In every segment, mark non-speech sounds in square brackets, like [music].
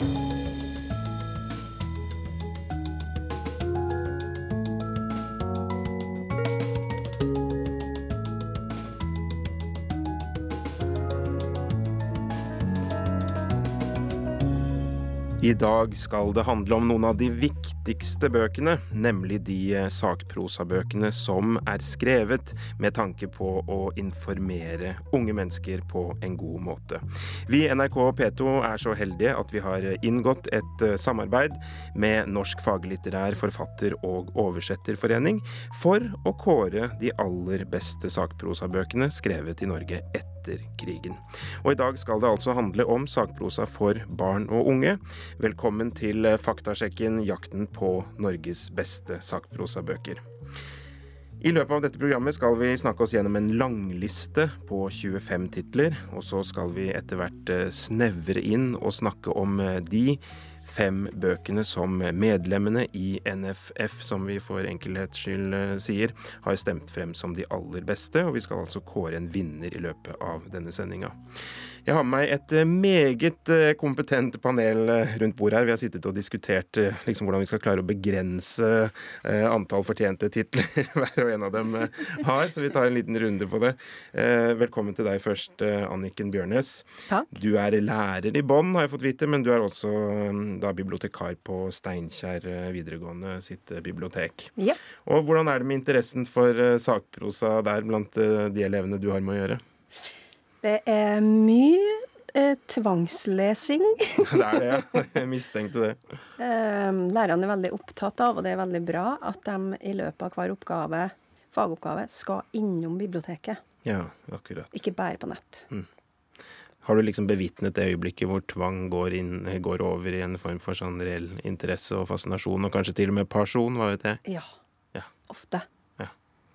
you I dag skal det handle om noen av de viktigste bøkene, nemlig de eh, sakprosabøkene som er skrevet med tanke på å informere unge mennesker på en god måte. Vi i NRK P2 er så heldige at vi har inngått et eh, samarbeid med Norsk faglitterær forfatter- og oversetterforening for å kåre de aller beste sakprosabøkene skrevet i Norge etter krigen. Og i dag skal det altså handle om sakprosa for barn og unge. Velkommen til faktasjekken 'Jakten på Norges beste sakprosabøker'. I løpet av dette programmet skal vi snakke oss gjennom en langliste på 25 titler. Og så skal vi etter hvert eh, snevre inn og snakke om eh, de fem bøkene som medlemmene i NFF, som vi for enkelhets skyld eh, sier, har stemt frem som de aller beste. Og vi skal altså kåre en vinner i løpet av denne sendinga. Jeg har med meg et eh, meget eh, kompetent panel eh, rundt bordet her. Vi har sittet og diskutert liksom, hvordan vi skal klare å begrense antall fortjente titler [laughs] hver og en av dem har, så vi tar en liten runde på det. Velkommen til deg først, Anniken Bjørnes. Takk. Du er lærer i Bonn, har jeg fått vite, men du er også da bibliotekar på Steinkjer videregående sitt bibliotek. Ja. Og hvordan er det med interessen for sakprosa der blant de elevene du har med å gjøre? Det er mye eh, tvangslesing. [laughs] det er det, ja. Jeg mistenkte det. Eh, lærerne er veldig opptatt av, og det er veldig bra, at de i løpet av hver oppgave, fagoppgave skal innom biblioteket. Ja, akkurat. Ikke bare på nett. Mm. Har du liksom bevitnet det øyeblikket hvor tvang går, inn, går, over i en form for sånn reell interesse og fascinasjon, og kanskje til og med pasjon, hva vet jeg? Ja. ja. Ofte. Ja.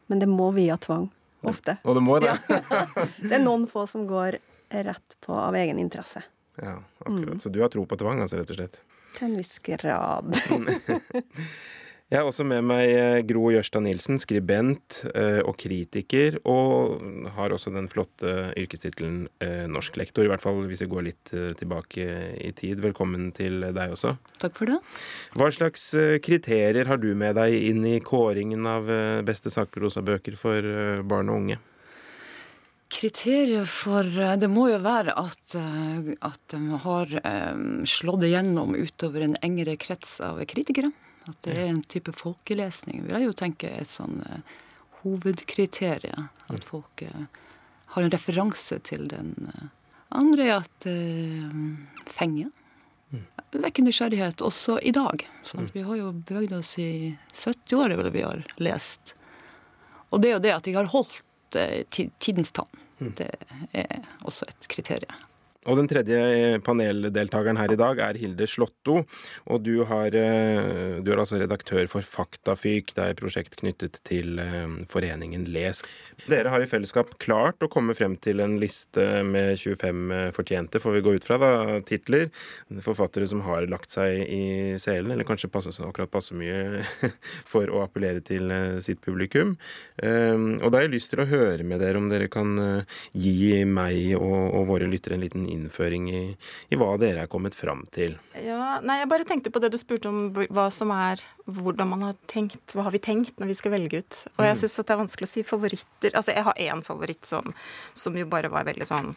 Men det må via tvang. Ofte. Og det må det. Ja. [laughs] det er noen få som går rett på av egen interesse. Ja, akkurat. Mm. Så du har tro på tvang, altså, rett og slett? Til en viss grad. [laughs] [laughs] Jeg har også med meg eh, Gro Jørstad Nilsen, skribent eh, og kritiker, og har også den flotte yrkestittelen eh, norsklektor, i hvert fall hvis vi går litt tilbake i tid. Velkommen til deg også. Takk for det. Hva slags kriterier har du med deg inn i kåringen av beste sakprosabøker for barn og unge? Kriteriet for Det må jo være at, at de har slått igjennom utover en engere krets av kritikere. At det er en type folkelesning, vil jeg jo tenke er et sånn uh, hovedkriterium. At mm. folk uh, har en referanse til den. Uh, andre er at uh, fenger. Mm. Vekker nysgjerrighet også i dag. Sånn vi har jo beveget oss i 70 år, vel vi har lest. Og det er jo det at de har holdt tidens tann. Mm. Det er også et kriterium. Og den tredje eh, paneldeltakeren her i dag er Hilde Slåtto. Og du, har, eh, du er altså redaktør for Faktafyk. Det er et prosjekt knyttet til eh, foreningen Les. Dere har i fellesskap klart å komme frem til en liste med 25 fortjente, får vi gå ut fra, da, titler. Forfattere som har lagt seg i selen, eller kanskje passe, akkurat passe mye [laughs] for å appellere til sitt publikum. Og da har jeg lyst til å høre med dere om dere kan gi meg og, og våre lyttere en liten innføring i, i, hva dere er kommet fram til. Ja, nei, Jeg bare tenkte på det du spurte om hva som er hvordan man har tenkt. Hva har vi tenkt når vi skal velge ut? Og jeg mm. syns det er vanskelig å si favoritter. Altså, jeg har én favoritt som, som jo bare var veldig sånn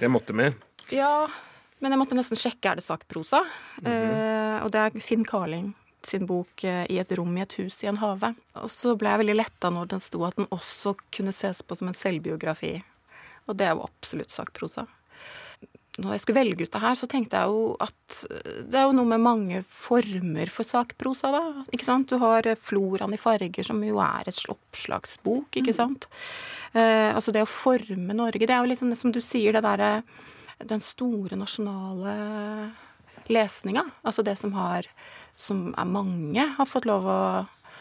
Det måtte med? Ja, men jeg måtte nesten sjekke er det sakprosa. Mm -hmm. eh, og det er Finn Carling sin bok eh, 'I et rom i et hus i en hage'. Og så ble jeg veldig letta når den sto at den også kunne ses på som en selvbiografi. Og det er jo absolutt sakprosa når jeg skulle velge ut det her, så tenkte jeg jo at det er jo noe med mange former for sakprosa, da. Ikke sant? Du har Floraen i farger, som jo er et oppslagsbok, ikke mm. sant. Eh, altså det å forme Norge, det er jo litt sånn som du sier, det derre Den store nasjonale lesninga. Altså det som har Som er mange har fått lov å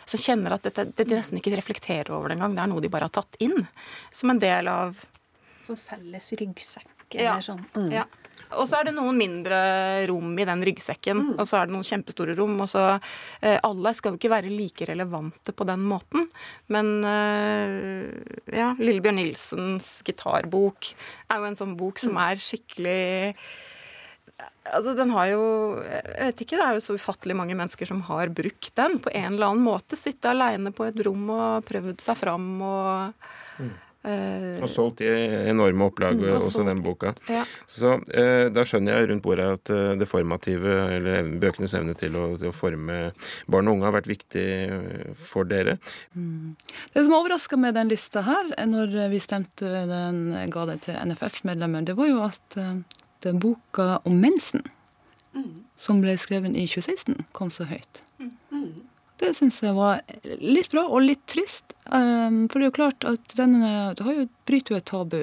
som kjenner at dette, det de nesten ikke reflekterer over det engang. Det er noe de bare har tatt inn som en del av Som felles ryggsekk ja. sånn. Mm. Ja. Og så er det noen mindre rom i den ryggsekken, mm. og så er det noen kjempestore rom. og så eh, Alle skal jo ikke være like relevante på den måten. Men eh, ja, Lillebjørn Nilsens gitarbok er jo en sånn bok som mm. er skikkelig Altså, den har jo Jeg vet ikke, det er jo så ufattelig mange mennesker som har brukt den på en eller annen måte. Sitte aleine på et rom og prøvd seg fram og Mm. Eh, Og solgt i enorme opplag, Mm, og også solgt. den boka. ja. Så uh, da skjønner jeg rundt bordet at uh, det formative, eller bøkenes evne til å, til å forme barn og unge, har vært viktig for dere. Det som overraska med den lista her, når vi stemte den, ga det til NFF-medlemmer, det var jo at den boka om mensen, som ble skrevet i 2016, kom så høyt. Det syns jeg var litt bra og litt trist. Um, for det er jo klart at Det har jo bryter jo et tabu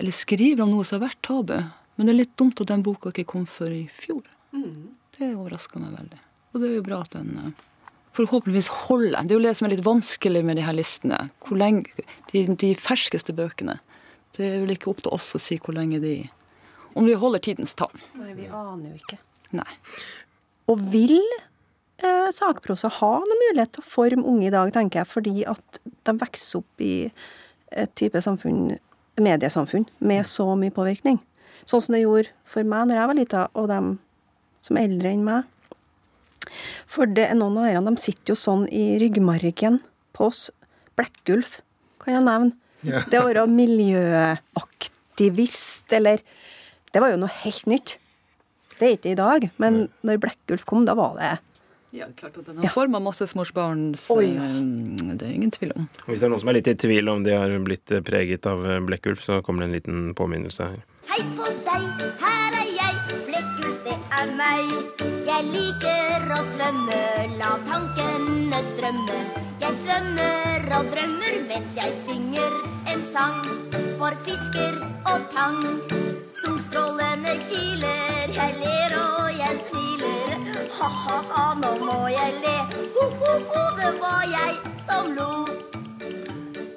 Eller skriver om noe som har vært tabu. Men det er litt dumt at den boka ikke kom før i fjor. Det overraska meg veldig. Og det er jo bra at den eh, forhåpentligvis holder. Det er jo det som er litt vanskelig med de her listene. Hvor lenge, de, de ferskeste bøkene. Det er vel ikke opp til oss å si hvor lenge de Om de holder tidens tann. Nei, vi aner jo ikke. Nei. Og vil eh, sakprosa ha noen mulighet til å forme unge i dag, tenker jeg, fordi at de vokser opp i et type samfunn, mediesamfunn med så mye påvirkning. Sånn som det gjorde for meg når jeg var lita, og dem som er eldre enn meg. For det er noen av dere, de sitter jo sånn i ryggmargen på oss. Blekkulf, kan jeg nevne. Ja. Det å være miljøaktivist, eller Det var jo noe helt nytt. Det er ikke i dag, men når Blekkulf kom, da var det Ja, klart at den har forma småbarns oh, ja. Det er ingen tvil om. Hvis det er noen som er litt i tvil om de har blitt preget av Blekkulf, så kommer det en liten påminnelse her. Hei på deg, her er jeg, Blekkulf, det er meg. Jeg liker å svømme, la tankene strømme. Jeg svømmer og drømmer mens jeg synger en sang for fisker og tang. Solstrålene kiler, jeg ler og jeg smiler. Ha-ha-ha, nå må jeg le. Ho-ho-ho, det var jeg som lo.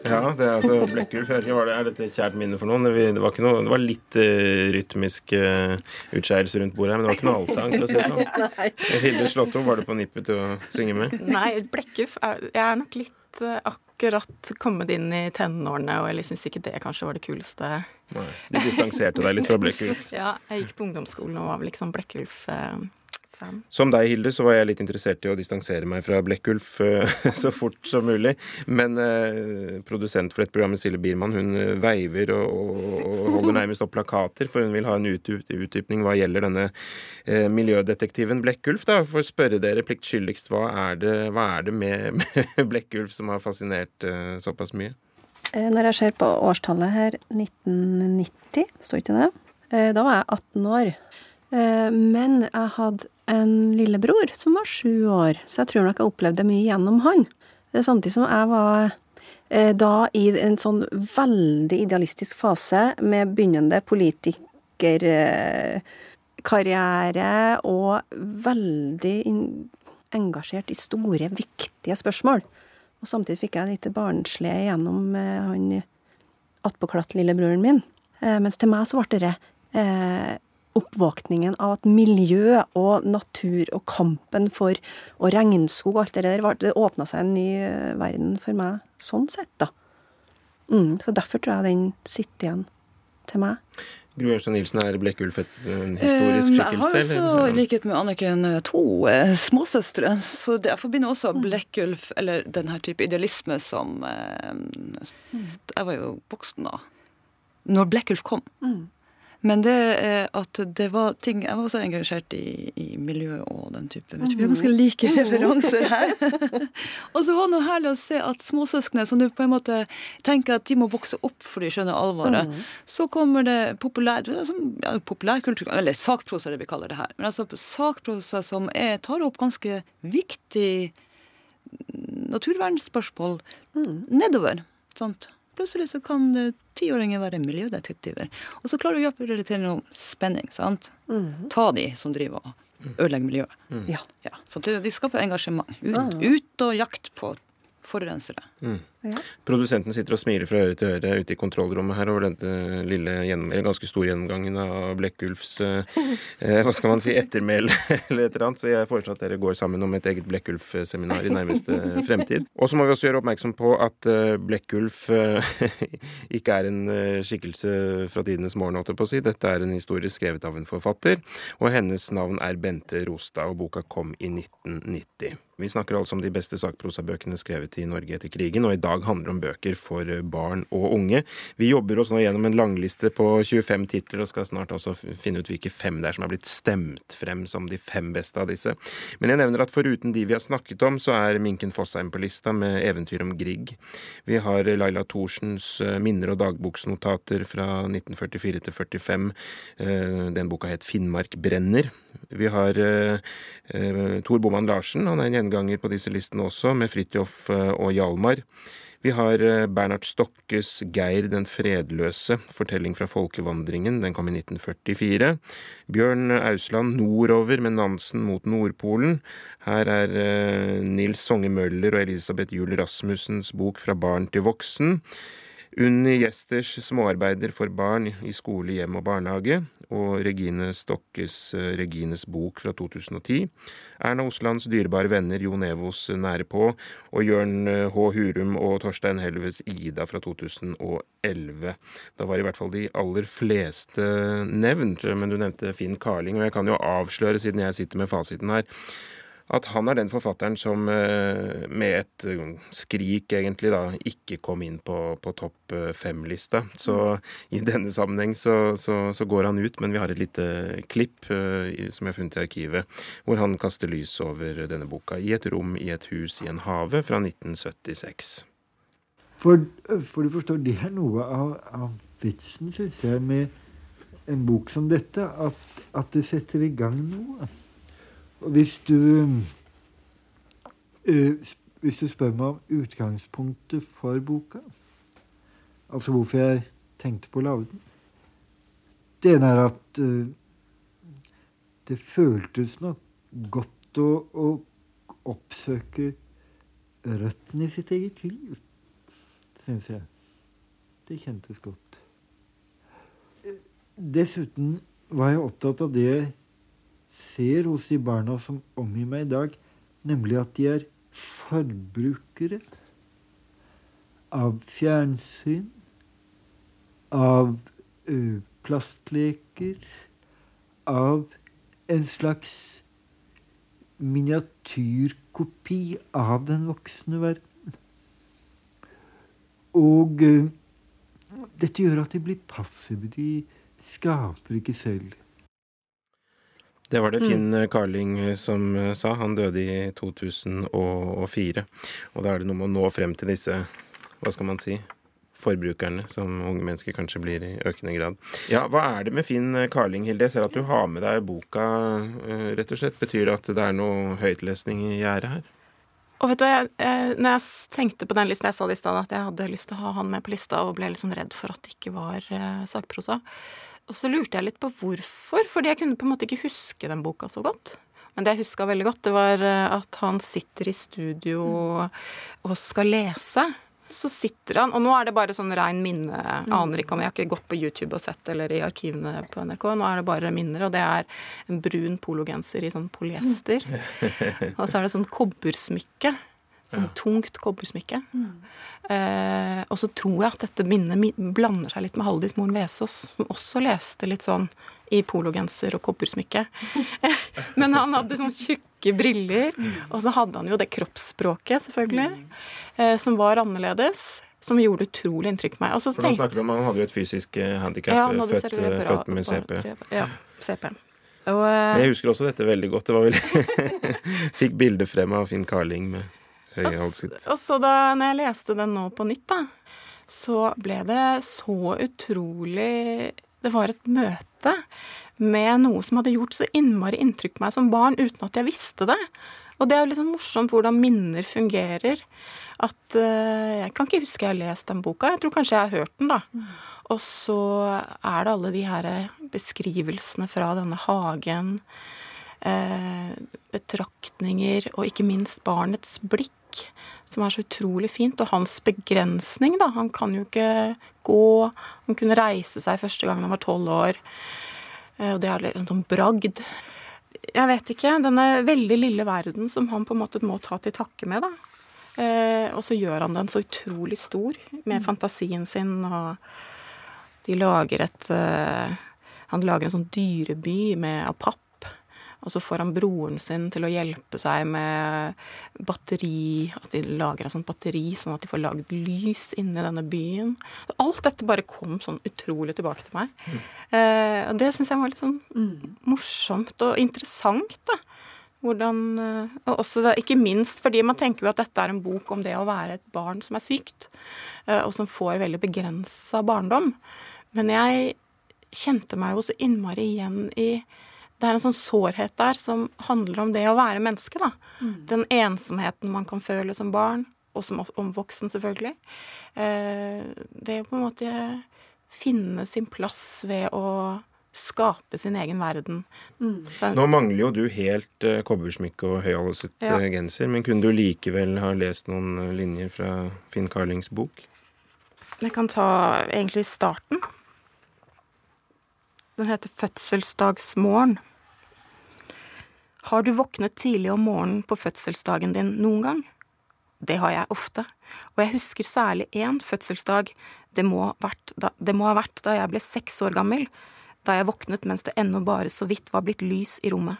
Ja, det er altså Blekkulf. jeg vet Er dette kjært minne for noen? Det, det var, ikke noe, det var litt uh, rytmisk uh, utskeielse rundt bordet her, men det var ikke noe allsang, for å si det sånn. [laughs] Hilde Slåtto, var du på nippet til å synge med? Nei, Blekkulf Jeg er nok litt uh, akkurat kommet inn i tenårene, og jeg syns ikke det kanskje var det kuleste. Nei, du distanserte deg litt fra Blekkulf. [laughs] Ja, jeg gikk på ungdomsskolen og var vel ikke sånn Som deg, Hilde, så var jeg litt interessert i å distansere meg fra Blekkulf uh, [laughs] så fort som mulig. Men eh, produsent for dette programmet, Silje Biermann, hun uh, veiver og, og, og holder nærmest opp plakater, for hun vil ha en ut, ut, utdypning hva gjelder denne eh, miljødetektiven Blekkulf. da, For å spørre dere pliktskyldigst, hva er det, hva er det med, [laughs] med Blekkulf som har fascinert eh, såpass mye? Eh, Når jeg ser på årstallet her, 1990, står ikke det? Eh, Da var jeg 18 år. Eh, Men jeg hadde en lillebror som var sju år, så jeg tror nok jeg opplevde mye gjennom han. Samtidig som jeg var eh, da i en sånn veldig idealistisk fase med begynnende politikerkarriere og veldig engasjert i store, viktige spørsmål. Og samtidig fikk jeg litt barnslig gjennom eh, han attpåklatt lillebroren min. Eh, mens til meg så ble det eh, oppvåkningen av at miljø og natur og kampen for og regnskog og alt det der, det åpna seg en ny eh, verden for meg sånn sett, da. Mm, så derfor tror jeg den sitter igjen til meg. Gro Jørstad Nilsen, er Blekkulf en historisk Um, skikkelse? Jeg har også, i likhet med Anniken, eh, to eh, småsøstre. Så det, jeg forbinder også Blekkulf, eller denne type idealisme som eh, Jeg var jo voksen da. Når Blekkulf kom. Men det er at det var ting Jeg var også engasjert i, i miljø og den type Vi har ganske like referanser her. [laughs] og så var det noe herlig å se at småsøsknene, som du på en måte tenker at de må vokse opp for de skjønner alvoret, så kommer det populær, ja, populærkultur, eller sakprosa det vi kaller det her. Men altså sakprosa som er, tar opp ganske viktig naturvernspørsmål nedover. Sant? Plutselig så kan eh, tiåringer være miljødetektiver. Og så klarer du å gjøre det til noe spenning. sant? Ta de som driver og ødelegger miljøet. Ja. Ja, så de skaper engasjement. Ut, ut og jakt på forurensere. Mm. Ja. Produsenten sitter og smiler fra øre til øre ute i kontrollrommet her over denne lille, gjennom, eller ganske store gjennomgangen av Blekkulfs eh, eh, hva skal man si, ettermæle [laughs] eller et eller annet. Så jeg foreslår at dere går sammen om et eget Blekkulf-seminar i nærmeste [laughs] fremtid. Og så må vi også gjøre oppmerksom på at eh, Blekkulf eh, [laughs] ikke er en eh, skikkelse fra tidenes morgen, holdt jeg på å si. Dette er en historie skrevet av en forfatter, og hennes navn er Bente Rostad, og boka kom i 1990. Vi snakker altså om de beste sakprosabøkene skrevet i Norge etter krigen, og i dag handler det om bøker for barn og unge. Vi jobber oss nå gjennom en langliste på 25 titler, og skal snart også finne ut hvilke fem det er som er blitt stemt frem som de fem beste av disse. Men jeg nevner at foruten de vi har snakket om, så er Minken Fossheim på lista med eventyr om Grieg. Vi har Laila Thorsens eh, minner og dagboksnotater fra 1944 til 45. Eh, Den boka het Finnmark brenner. Vi har eh, eh, Tor Boman Larsen, han er en gjenganger på disse listene også, med Fridtjof eh, og Hjalmar. Vi har eh, Bernhard Stokkes 'Geir den fredløse', fortelling fra folkevandringen. Den kom i 1944. Bjørn Ausland 'Nordover' med Nansen mot Nordpolen. Her er eh, Nils Songe Møller og Elisabeth Juel Rasmussens bok 'Fra barn til voksen'. Unni Gjesters 'Småarbeider for barn i skole, hjem og barnehage', og Regine Stokkes eh, 'Regines bok' fra 2010. Erna Oslands dyrebare venner Jon Evos 'Nære på', og Jørn eh, H. Hurum og Torstein Helves 'Ida' fra 2011. Da var i hvert fall de aller fleste nevnt, men du nevnte Finn Carling, og jeg kan jo avsløre, siden jeg sitter med fasiten her, at han er den forfatteren som eh, med et eh, skrik egentlig da ikke kom inn på, på topp eh, fem-lista. Så i denne sammenheng så, så, så går han ut, men vi har et lite klipp som jeg har funnet i arkivet, hvor han kaster lys over denne boka i et rom i et hus i en hage fra 1976. For, for du forstår, det er noe av, av vitsen, syns jeg, med en bok som dette. At, at det setter i gang noe. Hvis du eh, Hvis du spør meg om utgangspunktet for boka, altså hvorfor jeg tenkte på å lage den Det ene er at eh, det føltes nok godt å, å oppsøke røttene i sitt eget liv syns jeg. Det kjentes godt. Eh, Dessuten var jeg opptatt av det ser hos de barna som omgir meg i dag, nemlig at de er forbrukere av fjernsyn, av ø, plastleker, av en slags miniatyrkopi av den voksne verden. Og ø, dette gjør at de blir passive. De skaper ikke selv. Det var det Finn Carling som eh, sa. Han døde i 2004. Og da er det noe med å nå frem til disse, hva skal man si, forbrukerne, som unge mennesker kanskje blir i økende grad. Ja, hva er det med Finn Carling, Hilde? Jeg ser at du har med deg boka, eh, rett og slett. Betyr det at det er noe høytlesning i gjerdet her? Og vet du hva, jeg, eh, når jeg tenkte på den listen, jeg sa det i stad at jeg hadde lyst til å ha han med på lista, og ble litt sånn redd for at det ikke var eh, sakprosa. Og så lurte jeg litt på hvorfor, fordi jeg kunne på en måte ikke huske den boka så godt. Men det jeg huska veldig godt, det var eh, at han sitter i studio og skal lese. Så sitter han, og nå er det bare sånn rein minne, aner ikke om jeg har ikke gått på YouTube og sett eller i arkivene på NRK, nå er det bare minner, og det er en brun pologenser i sånn polyester. [laughs] Og så er det sånn kobbersmykke. Sånn tungt kobbersmykke. Eh, og så tror jeg at dette minnet blander seg litt med Haldis Moren Vesaas, som også leste litt sånn i pologenser og kobbersmykke. [laughs] Men han hadde sånn tjukke briller, og så hadde han jo det kroppsspråket, selvfølgelig, eh, som var annerledes. Som gjorde utrolig inntrykk på meg. Og så For nå tenkte- snakker vi om Han hadde jo et fysisk handikap, ja, født, født med CP. Ja, CP. Og, eh, jeg husker også dette veldig godt. Det var vel [laughs] Fikk bilde frem av Finn Carling med høye s- Og så da når jeg leste den nå på nytt, da, så ble det så utrolig Det var et møte med noe som hadde gjort så innmari inntrykk på meg som barn uten at jeg visste det. Og det er jo litt sånn morsomt hvordan minner fungerer. At uh, Jeg kan ikke huske jeg har lest den boka. Jeg tror kanskje jeg har hørt den, da. Og så er det alle de her beskrivelsene fra denne hagen. Eh, betraktninger, og ikke minst barnets blikk. Blikk som er så utrolig fint. Og hans begrensning, da. Han kan jo ikke gå. Han kunne reise seg første gang han var tolv år. Eh, og det er en sånn bragd. Jeg vet ikke. Denne veldig lille verden som han på en måte må ta til takke med, da. Eh, og så gjør han den så utrolig stor med fantasien sin, og de lager et eh, Han lager en sånn dyreby med, av papp og så får han broren sin til å hjelpe seg med batteri, at de lager et sånt batteri sånn at de får lagd lys inni denne byen. Alt dette bare kom sånn utrolig tilbake til meg. Mm. Eh, og det syns jeg var litt sånn mm. morsomt og interessant, da. Hvordan, eh, og også da, ikke minst fordi man tenker jo at dette er en bok om det å være et barn som er sykt, eh, og som får veldig begrensa barndom. Men jeg kjente meg jo så innmari igjen i det er en sånn sårhet der som handler om det å være menneske, da. Mm. Den ensomheten man kan føle som barn, og som omvoksen, selvfølgelig. Eh, det å på en måte finne sin plass ved å skape sin egen verden. Mm. Nå mangler jo du helt uh, kobbersmykke og høyhalset ja. uh, genser, men kunne du likevel ha lest noen linjer fra Finn Carlings bok? Jeg kan ta egentlig starten. Den heter 'Fødselsdagsmorgen'. Har du våknet tidlig om morgenen på fødselsdagen din noen gang? Det har jeg ofte, og jeg husker særlig én fødselsdag, det må, da, det må, ha vært da jeg ble seks år gammel, da jeg våknet mens det ennå bare så vidt var blitt lys i rommet.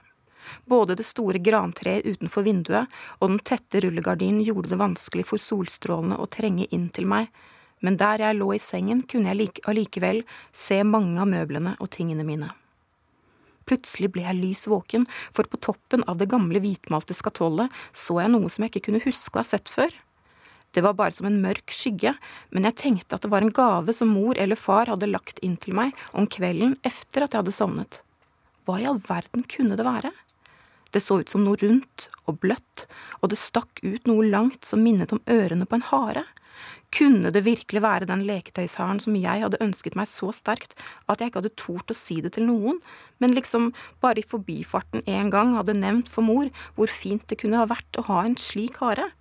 Både det store grantreet utenfor vinduet og den tette rullegardinen gjorde det vanskelig for solstrålene å trenge inn til meg, men der jeg lå i sengen kunne jeg allikevel se mange av møblene og tingene mine. Plutselig ble jeg lys våken, for på toppen av det gamle hvitmalte skatollet så jeg noe som jeg ikke kunne huske å ha sett før. Det var bare som en mørk skygge, men jeg tenkte at det var en gave som mor eller far hadde lagt inn til meg om kvelden etter at jeg hadde sovnet. Hva i all verden kunne det være? Det så ut som noe rundt og bløtt, og det stakk ut noe langt som minnet om ørene på en hare. Kunne det virkelig være den leketøysharen som jeg hadde ønsket meg så sterkt at jeg ikke hadde tort å si det til noen, men liksom bare i forbifarten en gang hadde nevnt for mor hvor fint det kunne ha vært å ha en slik hare?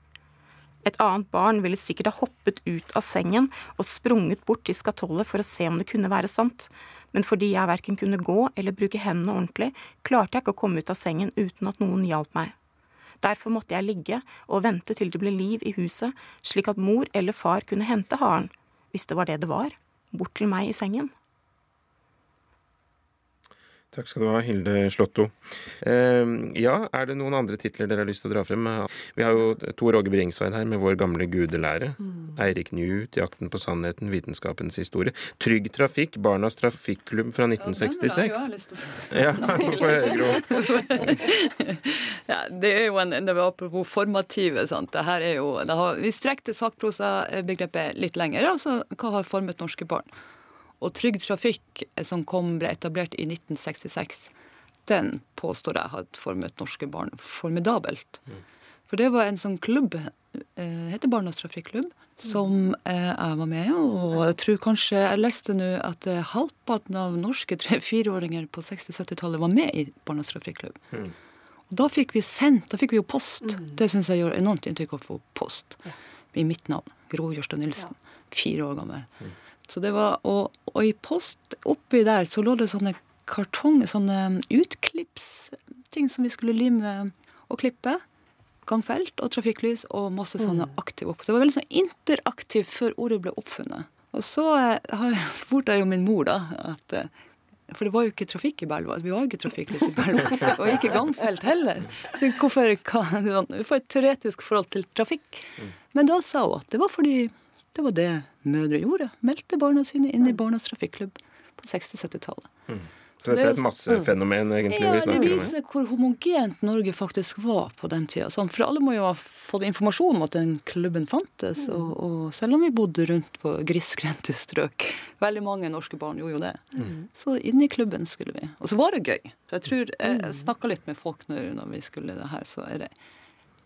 Et annet barn ville sikkert ha hoppet ut av sengen og sprunget bort til skatollet for å se om det kunne være sant, men fordi jeg verken kunne gå eller bruke hendene ordentlig, klarte jeg ikke å komme ut av sengen uten at noen hjalp meg. Derfor måtte jeg ligge og vente til det ble liv i huset, slik at mor eller far kunne hente haren, hvis det var det det var, bort til meg i sengen. Takk skal du ha, Hilde Slåtto. Eh, ja, er det noen andre titler dere har lyst til å dra frem? Vi har jo Tor Åge Bringsveid her med vår gamle gudelære. Mm. Eirik Newt, 'Jakten på sannheten', vitenskapens historie. Trygg Trafikk, Barnas Trafikklubb fra 1966. Ja, den har jeg jo [laughs] ja, [laughs] få høre, ja, det er jo en, det var apropos formative. sant? Det her er jo, har, vi strekte sakprosabegrepet litt lenger. altså Hva har formet norske barn? Og Trygg Trafikk, eh, som kom, ble etablert i 1966, den påstår jeg hadde formet norske barn formidabelt. Mm. For det var en sånn klubb, eh, heter Barnas Trafikklubb, som eh, jeg var med i. Og jeg tror kanskje jeg leste nå at eh, halvparten av norske tre-fireåringer på 60-70-tallet var med i Barnas Trafikklubb. Mm. Og da fikk vi sendt, da fikk vi jo post. Mm. Det syns jeg gjør enormt inntrykk å få post. Ja. I mitt navn. Gro Jørstad Nilsen. Ja. Fire år gammel. Mm. Så det var, og, og i post oppi der så lå det sånne kartonger, sånne utklippsting som vi skulle lime og klippe. Gangfelt og trafikklys og masse sånne mm. aktive opp. Det var veldig sånn interaktivt før ordet ble oppfunnet. Og så eh, har jeg [laughs] spurt jo min mor, da. At, eh, for det var jo ikke trafikk i Belva. Vi var jo ikke trafikklys i Belva. [laughs] Og ikke gangfelt heller. Så hvorfor kan Vi får et teoretisk forhold til trafikk. Mm. Men da sa hun at det var fordi det var det mødre gjorde. Meldte barna sine inn i Barnas Trafikklubb på 60-70-tallet. Mm. Så dette er et massefenomen, egentlig, ja, vi snakker om? Ja, det viser hvor homogent Norge faktisk var på den tida. Sånn, for alle må jo ha fått informasjon om at den klubben fantes. Mm. Og, og, selv om vi bodde rundt på grisgrendte strøk, [laughs] veldig mange norske barn gjorde jo det, mm. så inn i klubben skulle vi. Og så var det gøy. Så jeg tror, jeg, jeg mm. snakka litt med folk når, når vi skulle det her, så er det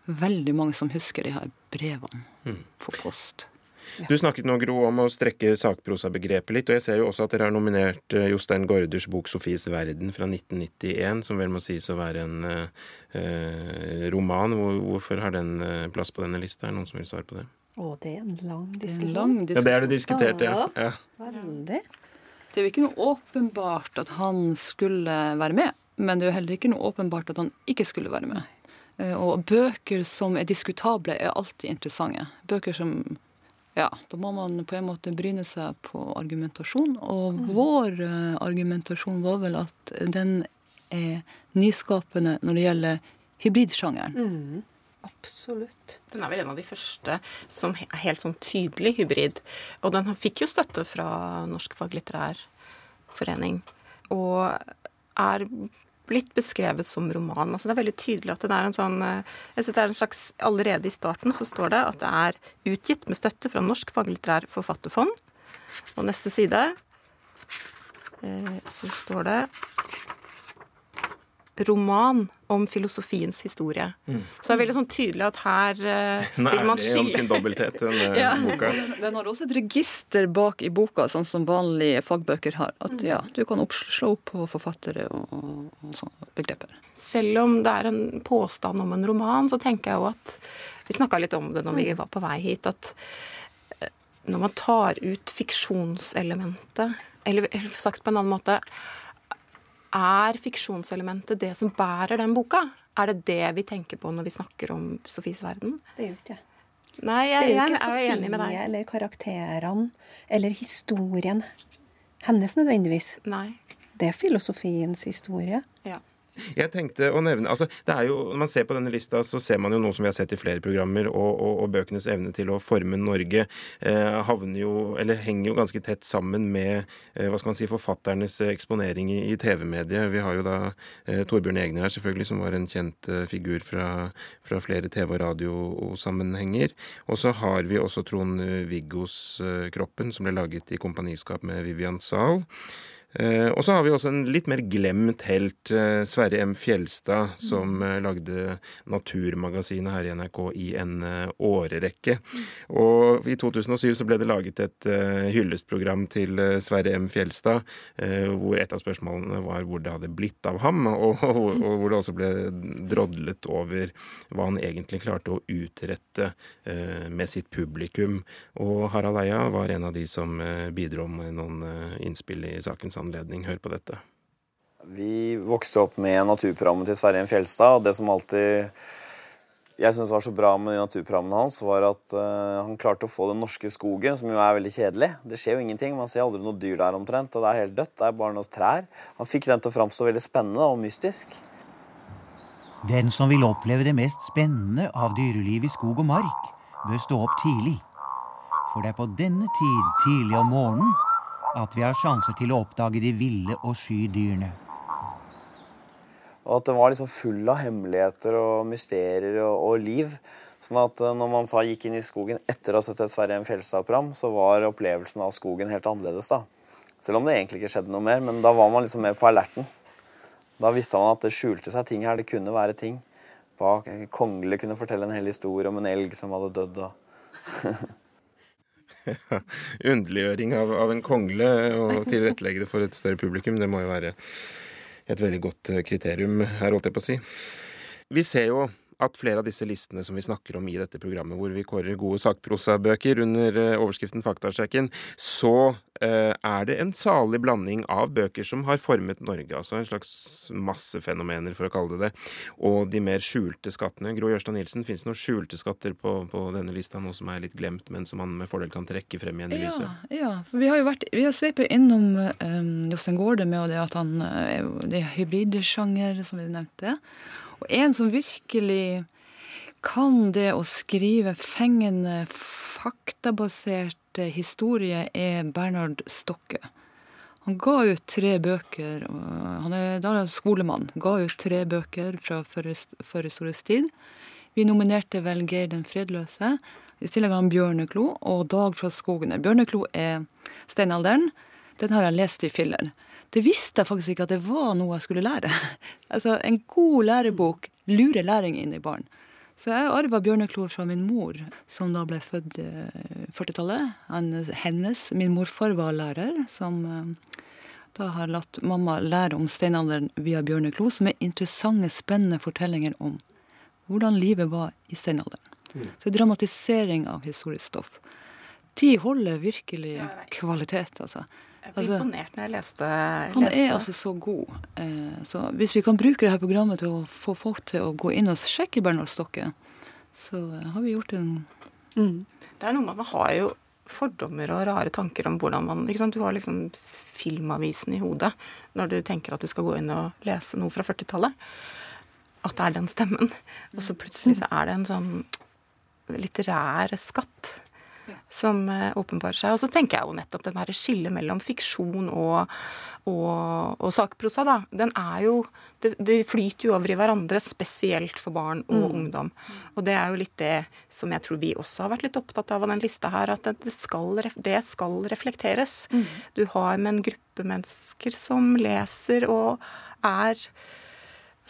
veldig mange som husker de her brevene mm. på post. Du snakket nå, Gro, om å strekke sakprosabegrepet litt. Og jeg ser jo også at dere har nominert eh, Jostein Gaarders bok 'Sofies verden' fra 1991, som vel må sies å være en eh, roman. Hvorfor har den eh, plass på denne lista? Er det noen som vil svare på det? Å, det er en lang En diskusjon. lang diskusjon. Ja, det er det diskutert, ja. ja. Veldig. Det er jo ikke noe åpenbart at han skulle være med, men det er jo heller ikke noe åpenbart at han ikke skulle være med. Eh, Og bøker som er diskutable, er alltid interessante. Bøker som Ja, da må man på en måte bryne seg på argumentasjon. Og vår eh, argumentasjon var vel at den er nyskapende når det gjelder hybridsjangeren. Absolutt. Den er vel en av de første som er helt sånn tydelig hybrid. Og den fikk jo støtte fra Norsk faglitterær forening. Og er blitt beskrevet som roman. Altså det er veldig tydelig at det er en sånn eh, Jeg synes det er en slags Allerede i starten så står det at det er utgitt med støtte fra Norsk faglitterær forfatterfond. Og neste side eh, så står det roman om filosofiens historie. Så det er veldig sånn tydelig at her [laughs] uh, er vil man ærlig om sin dobbelthet, den, [laughs] Ja. boka. Den har også et register bak i boka, sånn som vanlige fagbøker har. At ja, du kan slå opp på forfattere og, og, og sånne begreper. Selv om det er en påstand om en roman, så tenker jeg jo at Vi snakka litt om det når vi var på vei hit, at eh, når man tar ut fiksjonselementet, eller, eller sagt på en annen måte Er fiksjonselementet det som bærer den boka? Er det det vi tenker på når vi snakker om Sofies verden? Det gjør ikke jeg. Nei, Det er jo jeg, ikke er jo enig med deg. eller karakterene eller historien hennes nødvendigvis. Nei. Det er filosofiens historie. Ja. Jeg tenkte å nevne, altså det er jo, Når man ser på denne lista, så ser man jo noe som vi har sett i flere programmer, og, og, og bøkenes evne til å forme Norge eh, havner jo, eller henger jo ganske tett sammen med eh, hva skal man si, forfatternes eh, eksponering i, i TV-mediet. Vi har jo da eh, Torbjørn Egner her, selvfølgelig, som var en kjent eh, figur fra, fra flere TV- og radiosammenhenger. Og så har vi også Trond eh, Viggos eh, 'Kroppen', som ble laget i kompaniskap med Vivian Zahl. Eh, og så har vi også en litt mer glemt helt, eh, Sverre M. Fjelstad, som eh, lagde Naturmagasinet her i NRK i en årerekke. årrekke. Og i 2007 så ble det laget et hyllestprogram til Sverre M. Fjelstad, hvor et av spørsmålene var hvor det hadde blitt av ham, [laughs] og, hvor det også ble drodlet over hva han egentlig klarte å utrette med sitt publikum. Og Harald Eia var en av de som bidro med noen innspill i sakens anledning. Hør på dette. Vi vokste opp med naturprogrammet til Sverre Fjelstad, og det som alltid jeg syns var så bra med naturprogrammet naturprogrammene hans, var at uh, han klarte å få den norske skogen, som jo er veldig kjedelig. Det skjer jo ingenting. Man ser aldri noe dyr der omtrent, og det er helt dødt. Det er bare noen trær. Han fikk den til å framstå veldig spennende og mystisk. Den som vil oppleve det mest spennende av dyreliv i skog og mark, bør stå opp tidlig. For det er på denne tid, tidlig om morgenen, at vi har sjanser til å oppdage de ville og sky dyrene. Og at den var liksom full av hemmeligheter og mysterier og, og liv. Sånn at eh, når man sa, gikk inn i skogen etter å ha sett et Sverre M. Fjelstad-program, så var opplevelsen av skogen helt annerledes. da. Selv om det egentlig ikke skjedde noe mer, men da var man liksom mer på alerten. Da visste man at det skjulte seg ting her. Det kunne være ting. Bak, Kongle kunne fortelle en hel historie om en elg som hadde dødd. og... [laughs] [laughs] Underliggjøring av, av en kongle og tilrettelegge det for et større publikum, det må jo være et veldig godt eh, kriterium her, holdt jeg på å si. Vi ser jo at flere av disse listene som vi snakker om i dette programmet, hvor vi kårer gode sakprosabøker under eh, overskriften Faktasjekken, så eh, er det en salig blanding av bøker som har formet Norge, altså en slags massefenomener, for å kalle det det, og de mer skjulte skattene. Gro Jørstad Nilsen, fins det noen skjulte skatter på, på denne lista, noe som er litt glemt, men som man med fordel kan trekke frem igjen i lyset? Ja, ja, for vi har jo vært, vi har sveipet innom um, Jostein Gaarde med det at han er jo det er hybridsjanger, som vi nevnte. Og en som virkelig kan det å skrive fengende, faktabasert historie, er Bernhard Stokke. Han ga ut tre bøker, han er da skolemann, ga ut tre bøker fra forhistorisk tid. Vi nominerte vel Geir den fredløse. I tillegg han Bjørneklo og Dag fra skogene. Bjørneklo er steinalderen. Den har jeg lest i filler. Det visste jeg faktisk ikke at det var noe jeg skulle lære. [laughs] Altså, En god lærebok lurer læring inn i barn. Så jeg arva bjørneklo fra min mor, som da ble født i 40-tallet. Hennes, min morfar, var lærer, som eh, da har latt mamma lære om steinalderen via bjørneklo, som er interessante, spennende fortellinger om hvordan livet var i steinalderen. Mm. Så er dramatisering av historisk stoff. De holder virkelig kvalitet, altså. Jeg ble altså, imponert når jeg leste, leste. Han er altså så god. Eh, så hvis vi kan bruke det her programmet til å få folk til å gå inn og sjekke Bernhard Stokke, så har vi gjort en mm. Det er noe med Man har jo fordommer og rare tanker om hvordan man ikke sant? Du har liksom Filmavisen i hodet når du tenker at du skal gå inn og lese noe fra 40-tallet. At det er den stemmen. Og så plutselig så er det en sånn litterær skatt som eh, åpenbarer seg. Og så tenker jeg jo nettopp den derre skillet mellom fiksjon og, og, og sakprosa, da. Den er jo det, det, flyter jo over i hverandre, spesielt for barn og mm. ungdom. Og det er jo litt det som jeg tror vi også har vært litt opptatt av av den lista her, at det skal, det skal reflekteres. Mm. Du har med en gruppe mennesker som leser og er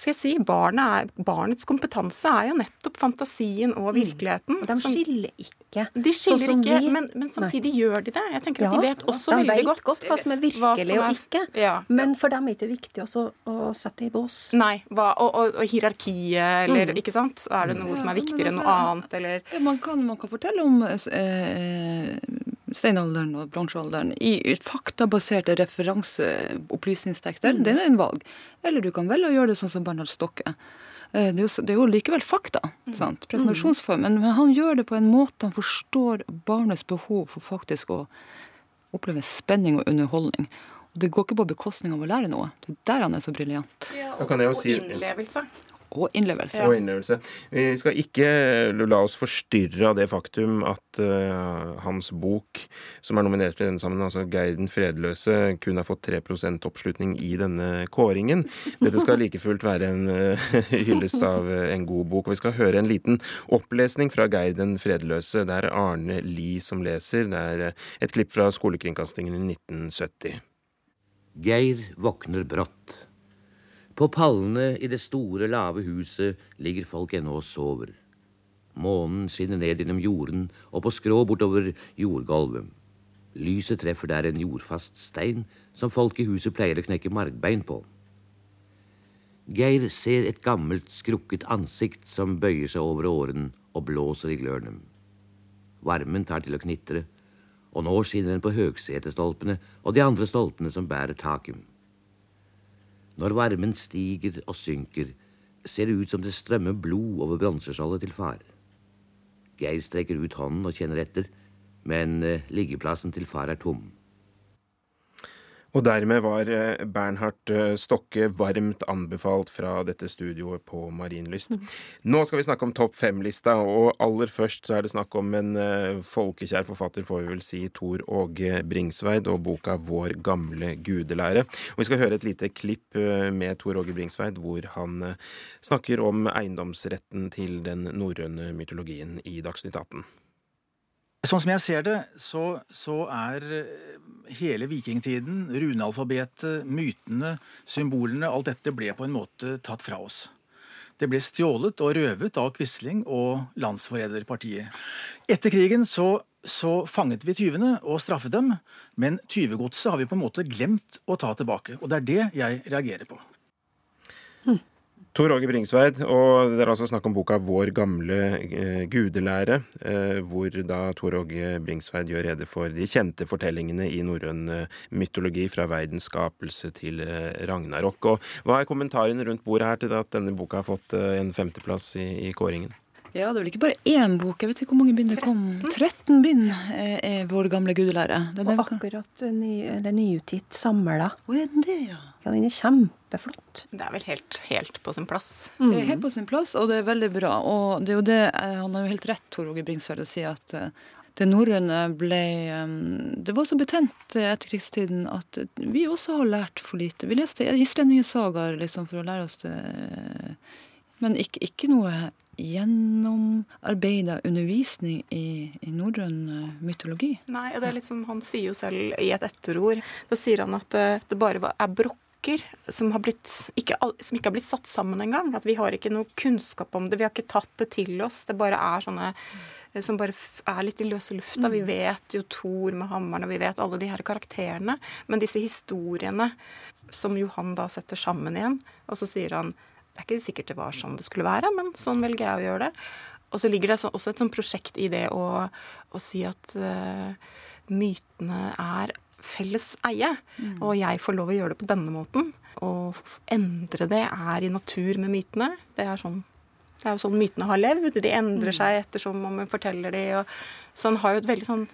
skal jeg si, er, Barnets kompetanse er jo nettopp fantasien og mm. virkeligheten. Og de skiller ikke. De skiller sånn ikke, men, men, samtidig nei. gjør de det. Jeg tenker ja, at De vet også de veldig vet godt, godt hva som er virkelig som er, og ikke. Ja. Men for dem er det ikke viktig også å sette i bås. Nei, hva, og, og, og, hierarkiet, eller mm. ikke sant. Er det noe ja, som er viktigere enn noe annet, eller man kan, man kan fortelle om eh, steinalderen og bronsealderen i faktabaserte referanseopplysningstekster. Mm. Det er en valg. Eller du kan velge å gjøre det sånn som Bernhard Stokke. Eh, det er, jo, det er jo, likevel fakta. Mm. sant? Presentasjonsformen. Men han gjør det på en måte han forstår barnets behov for faktisk å oppleve spenning og underholdning. Og Det går ikke på bekostning av å lære noe. Det er der han er så briljant. Ja, og, og innlevelse. Og innlevelse. Ja. Og innlevelse. Vi skal ikke la oss forstyrre av det faktum at uh, hans bok, som er nominert til denne sammen, altså 'Geir den fredløse', kun har fått 3% oppslutning i denne kåringen. Dette skal like fullt være en uh, hyllest av en god bok. Og vi skal høre en liten opplesning fra 'Geir den fredløse'. Det er Arne Lie som leser. Det er et klipp fra skolekringkastingen i 1970. Geir våkner brått. På pallene i det store, lave huset ligger folk ennå og sover. Månen skinner ned gjennom jorden og på skrå bortover jordgulvet. Lyset treffer der en jordfast stein som folk i huset pleier å knekke margbein på. Geir ser et gammelt, skrukket ansikt som bøyer seg over åren og blåser i glørne. Varmen tar til å knitre, og nå skinner den på høgsetestolpene og de andre stolpene som bærer taket. Når varmen stiger og synker, ser det ut som det strømmer blod over bronseskjoldet til far. Geir strekker ut hånden og kjenner etter, men eh, liggeplassen til far er tom. Og dermed var eh, Bernhard eh, Stokke varmt anbefalt fra dette studioet på Marienlyst. Mm. Nå skal vi snakke om topp fem-lista, og aller først så er det snakk om en uh, folkekjær forfatter, får vi vel si, Tor Åge Bringsveid, og boka 'Vår gamle gudelære'. Og Vi skal høre et lite klipp med Tor Åge Bringsveid, hvor han snakker om eiendomsretten til den norrøne mytologien i Dagsnytt 18. Sånn som jeg ser det, så, så er eh, hele vikingtiden, runealfabetet, mytene, symbolene, alt dette ble på en måte tatt fra oss. Det ble stjålet og røvet av Quisling og Landsforræderpartiet. Etter krigen så, så, fanget vi tyvene og straffet dem, men tyvegodset har vi på en måte glemt å ta tilbake. Og det er det jeg reagerer på. Hm. Tor Åge Bringsveid, og det er altså snakk om boka 'Vår gamle eh, gudelære', eh, hvor da Tor Åge Bringsveid gjør rede for de kjente fortellingene i norrøn eh, mytologi, fra verdens skapelse til eh, Ragnarok. Og hva er kommentaren rundt bordet her til at denne boka har fått en femteplass i, i kåringen? Ja, det er vel ikke bare én bok. Jeg vet ikke hvor mange bind det kom. 13 bind er vår gamle gudelære. Det og akkurat ny, eller nyutgitt samla. Oh, er den det, ja? Ja, den er kjempeflott. Det er vel helt, helt på sin plass. Mm. Det er helt på sin plass, og det er veldig bra. Og det er jo det, eh, han har jo helt rett, Tor Åge Bringsværd, å si at eh, det norrøne ble eh, Det var så betent etter krigstiden at vi også har lært for lite. Vi leste islendingesagaer liksom, for å lære oss det, men ikke, ikke noe gjennomarbeida undervisning i, i norrøn eh, mytologi. Nei, og det er litt som han sier jo selv i et etterord. Da sier han at det, det bare er brokk som, har blitt, ikke, som ikke har blitt satt sammen engang. At vi har ikke noe kunnskap om det. Vi har ikke tatt det til oss. Det bare er sånne eh, som bare er litt i løse lufta. Vi mm. vet jo Thor med hammeren, og vi vet alle de her karakterene. Men disse historiene som Johan da setter sammen igjen, og så sier han det er ikke sikkert det var sånn det skulle være, men sånn velger jeg å gjøre det. Og så ligger det også et sånt prosjekt i det å, å si at uh, mytene er felles eie. Mm. Og jeg får lov å gjøre det på denne måten. Å endre det er i natur med mytene. Det er, sånn, det er jo sånn mytene har levd. De endrer mm. seg ettersom man forteller de. Og, så han har jo et veldig sånn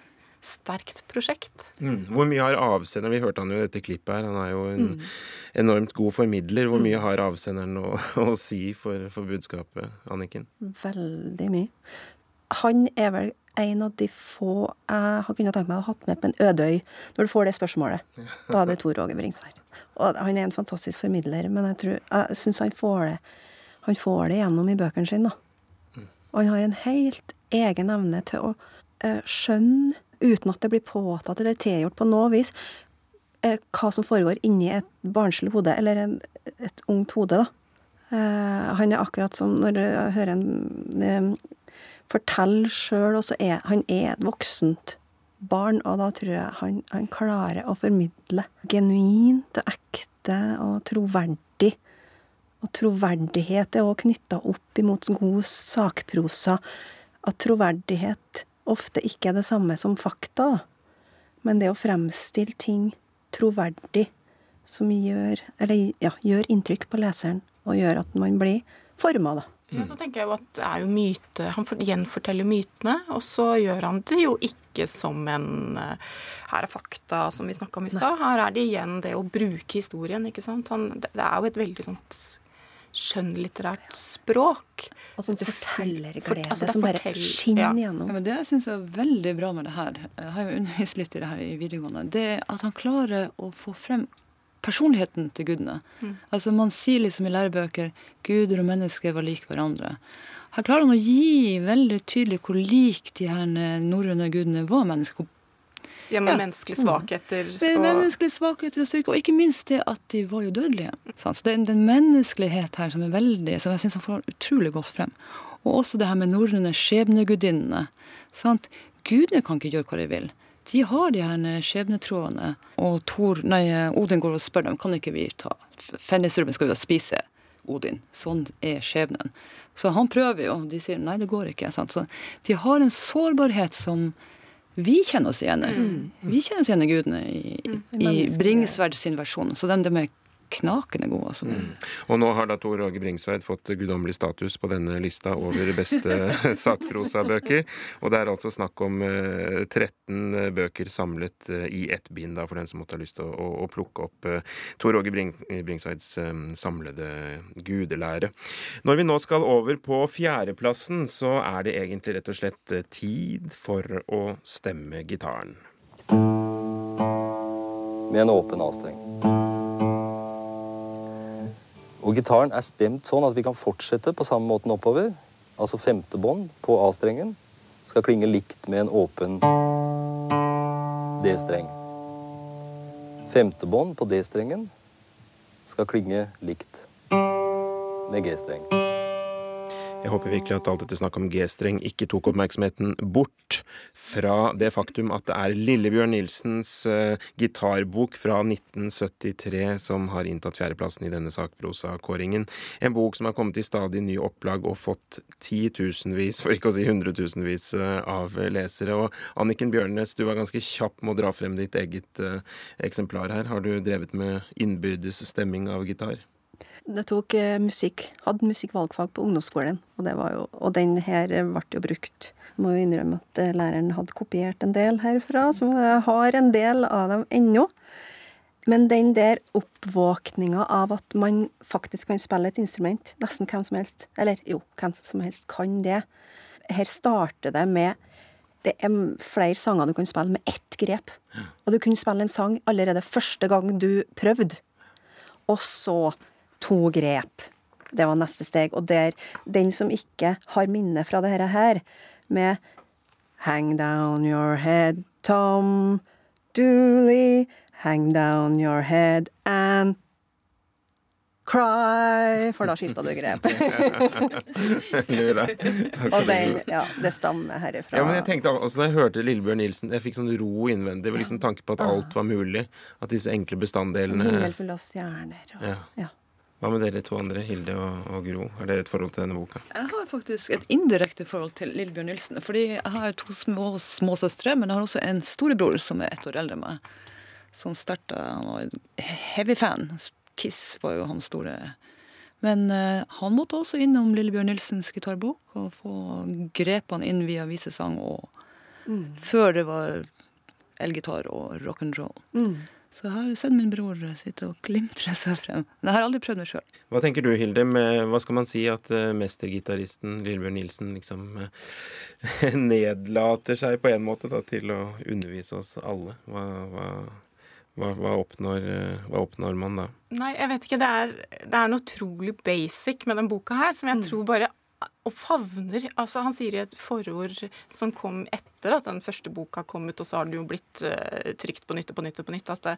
sterkt prosjekt. Mm. Hvor mye har avsenderen Vi hørte han jo i dette klippet her. Han er jo en mm. enormt god formidler. Hvor mye mm. har avsenderen å, [laughs] å si for, for, budskapet, Anniken? Veldig mye. Han er vel en av de få jeg har kunnet tenke meg å ha hatt med på en øde øy når du får det spørsmålet. [laughs] Da er det Tor Åge Bringsvær. Og han er en fantastisk formidler, men jeg, tror, jeg syns han får det han får det gjennom i bøkene sine. da. Og han har en helt egen evne til å uh, skjønne uten at det blir påtatt eller tilgjort på noe vis, eh, hva som foregår inni et barnslig hode, eller en, et ungt hode, da. Eh, han er akkurat som når jeg hører en eh, fortelle sjøl, og så er han er et voksent barn, og da tror jeg han, han klarer å formidle genuint og ekte og troverdig. Og troverdighet er òg knytta opp imot god sakprosa. At troverdighet ofte ikke er det samme som fakta, men det å fremstille ting troverdig som gjør, eller, ja, gjør inntrykk på leseren, og gjør at man blir forma, da. Men så tenker jeg jo at det er jo myte, Han gjenforteller mytene, og så gjør han det jo ikke som en eh, Her er fakta, som vi snakka om i stad. Her er det igjen det å bruke historien. ikke sant? Han, det er jo et veldig sånt skjønnlitterært språk. Og sånn fortellerglede for, altså, som bare skinner ja. gjennom. Ja, det det jeg syns er veldig bra med det her, jeg har jo undervist litt i det her i videregående, det at han klarer å få frem personligheten til gudene. Mm. Altså Man sier liksom i lærebøker guder og mennesker var lik hverandre. Her klarer han å gi veldig tydelig hvor lik de her norrøne gudene var mennesker. Ja, med ja. menneskelige svakheter. Og... Menneskelige svakheter og styrke, og ikke minst det at de var jo dødelige. Så det er en menneskelighet her som er veldig, som jeg syns han får utrolig godt frem. Og også det her med norrøne skjebnegudinnene. Gudene kan ikke gjøre hva de vil. De har de her skjebnetrådene. Og Thor, nei, Odin går og spør dem kan ikke vi ta Fennisrubben skal vi da spise Odin. Sånn er skjebnen. Så han prøver jo, og de sier nei, det går ikke. Sant? Så de har en sårbarhet som vi kjenner oss igjen. Mm. Vi kjenner oss igjen i gudene i, mm. i Bringsverd sin versjon. Så den, det med knakende god. Altså. Mm. Og nå har da Tor Åge Bringsveid fått guddommelig status på denne lista over beste [laughs] sakprosabøker. Og det er altså snakk om 13 eh, bøker samlet eh, i ett bind, da, for den som måtte ha lyst til å, å, å plukke opp Tor Åge Bring, Bringsværds um, samlede gudelære. Når vi nå skal over på fjerdeplassen, så er det egentlig rett og slett tid for å stemme gitaren. Med en åpen avstreng. Og gitaren er stemt sånn at vi kan fortsette på samme måten oppover. Altså femte bånd på A-strengen skal klinge likt med en åpen D-streng. Femte bånd på D-strengen skal klinge likt med G-streng. Jeg håper virkelig at alt dette snakket om G-streng ikke tok oppmerksomheten bort fra det faktum at det er Lillebjørn Nilsens uh, gitarbok fra 1973 som har inntatt fjerdeplassen i denne sakprosakåringen. En bok som har kommet i stadig nye opplag og fått titusenvis, for ikke å si hundretusenvis, uh, av lesere. Og Anniken Bjørnes, du var ganske kjapp med å dra frem ditt eget uh, eksemplar her. Har du drevet med innbyrdes stemming av gitar? Det tok eh, musikk, hadde musikkvalgfag på ungdomsskolen, og, det var jo, og den her ble jo brukt. Jeg må jo innrømme at eh, læreren hadde kopiert en del herfra, som har en del av dem ennå. Men den der oppvåkninga av at man faktisk kan spille et instrument, nesten hvem som helst, eller jo, hvem som helst kan det Her starter det med det er flere sanger du kan spille med ett grep. Og du kunne spille en sang allerede første gang du prøvde. Og så to grep. Det var neste steg. Og der, den som ikke har minne fra dette her, med Hang down your head, Tom Dooley, hang down your head and 'cry', for da skifta du grep. [laughs] [laughs] Og den, ja, det stammer herifra. Ja, men jeg tenkte også Da jeg hørte Lillebjørn Nilsen, jeg fikk sånn ro innvendig. ved liksom tanke på at alt var mulig. At disse enkle bestanddelene himmel full av stjerner. Og, ja. ja. Hva med dere to andre, Hilde og, og Gro? Har dere et forhold til denne boka? Jeg har faktisk et indirekte forhold til Lillebjørn Nilsen. Fordi jeg har to små småsøstre, men jeg har også en storebror som er ett år eldre enn meg. Som starta Han var en heavy fan. Kiss var jo hans store Men uh, han måtte også innom Lillebjørn Nilsens gitarbok og få grepene inn via visesang og Mm. før det var elgitar og rock'n'roll. Mm. Så jeg har sett min bror sitte og glimtre seg frem. Men jeg har aldri prøvd meg sjøl. Hva tenker du, Hilde, med hva skal man si at uh, mestergitaristen Lillebjørn Nilsen liksom eh, [laughs] nedlater seg på en måte da, til å undervise oss alle? Hva, hva, hva, hva, oppnår, eh, hva oppnår man da? Nei, jeg vet ikke. Det er, det er noe utrolig basic med den boka her, som jeg tror bare og favner altså Han sier i et forord som kom etter at den første boka kom ut, og så har den jo blitt uh, trykt på nytt og på nytt og på nytt, at det,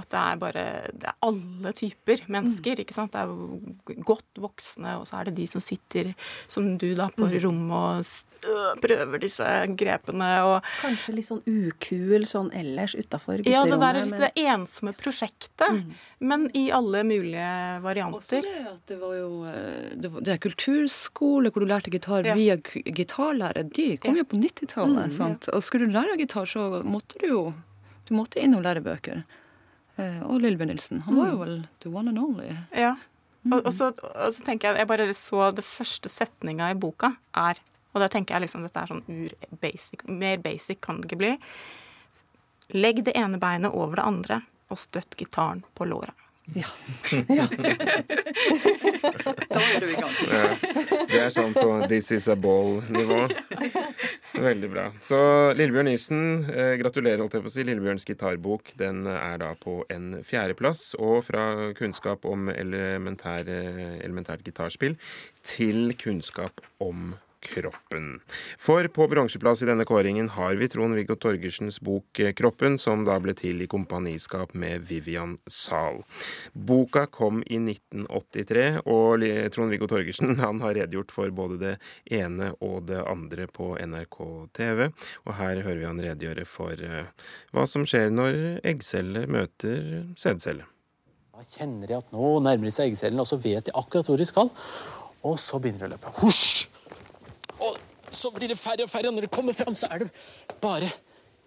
at det er bare Det er alle typer mennesker, ikke sant. Det er godt voksne, og så er det de som sitter, som du, da, på rommet og øh, prøver disse grepene og Kanskje litt sånn ukul sånn ellers utafor Ja, det der men- litt ensomme prosjektet, men i alle mulige Også varianter. det at det var jo eh, det, var, det er kulturskole hvor du lærte gitar Ja. via gitarlærer. De kom jo på 90-tallet. sant? Og skulle du lære gitar, så måtte du jo du måtte innom lærebøker. Eh, og Lillebjørn Nilsen. Han var jo vel the one and only. Ja. Og, og, så, og så tenker jeg Jeg bare så det første setninga i boka er Og da tenker jeg liksom dette er sånn ur-basic. Mer basic kan det ikke bli. Legg det ene beinet over det andre, og støtt gitaren på låret. Ja. Da er du i gang. Ja, det er sånn på This is a ball-nivå. Veldig bra. Så Lillebjørn Nilsen, eh, gratulerer, holdt jeg på å si. Lillebjørns gitarbok den er da på en fjerdeplass. Og fra kunnskap om elementær, elementært gitarspill til kunnskap om kroppen. For på bronseplass i denne kåringen har vi Trond-Viggo Torgersens bok eh, 'Kroppen', som da ble til i kompaniskap med Vivian Zahl. Boka kom i 1983, og Trond-Viggo Torgersen [laughs] han har redegjort for både det ene og det andre på NRK TV. Og her hører vi han redegjøre for eh, hva som skjer når eggceller møter sædcelle. Da kjenner jeg at nå nærmer seg eggcellen, og så vet de akkurat hvor de skal. Og så begynner de å løpe. Husj! Og så blir det færre og færre, og når det kommer fram, så er det bare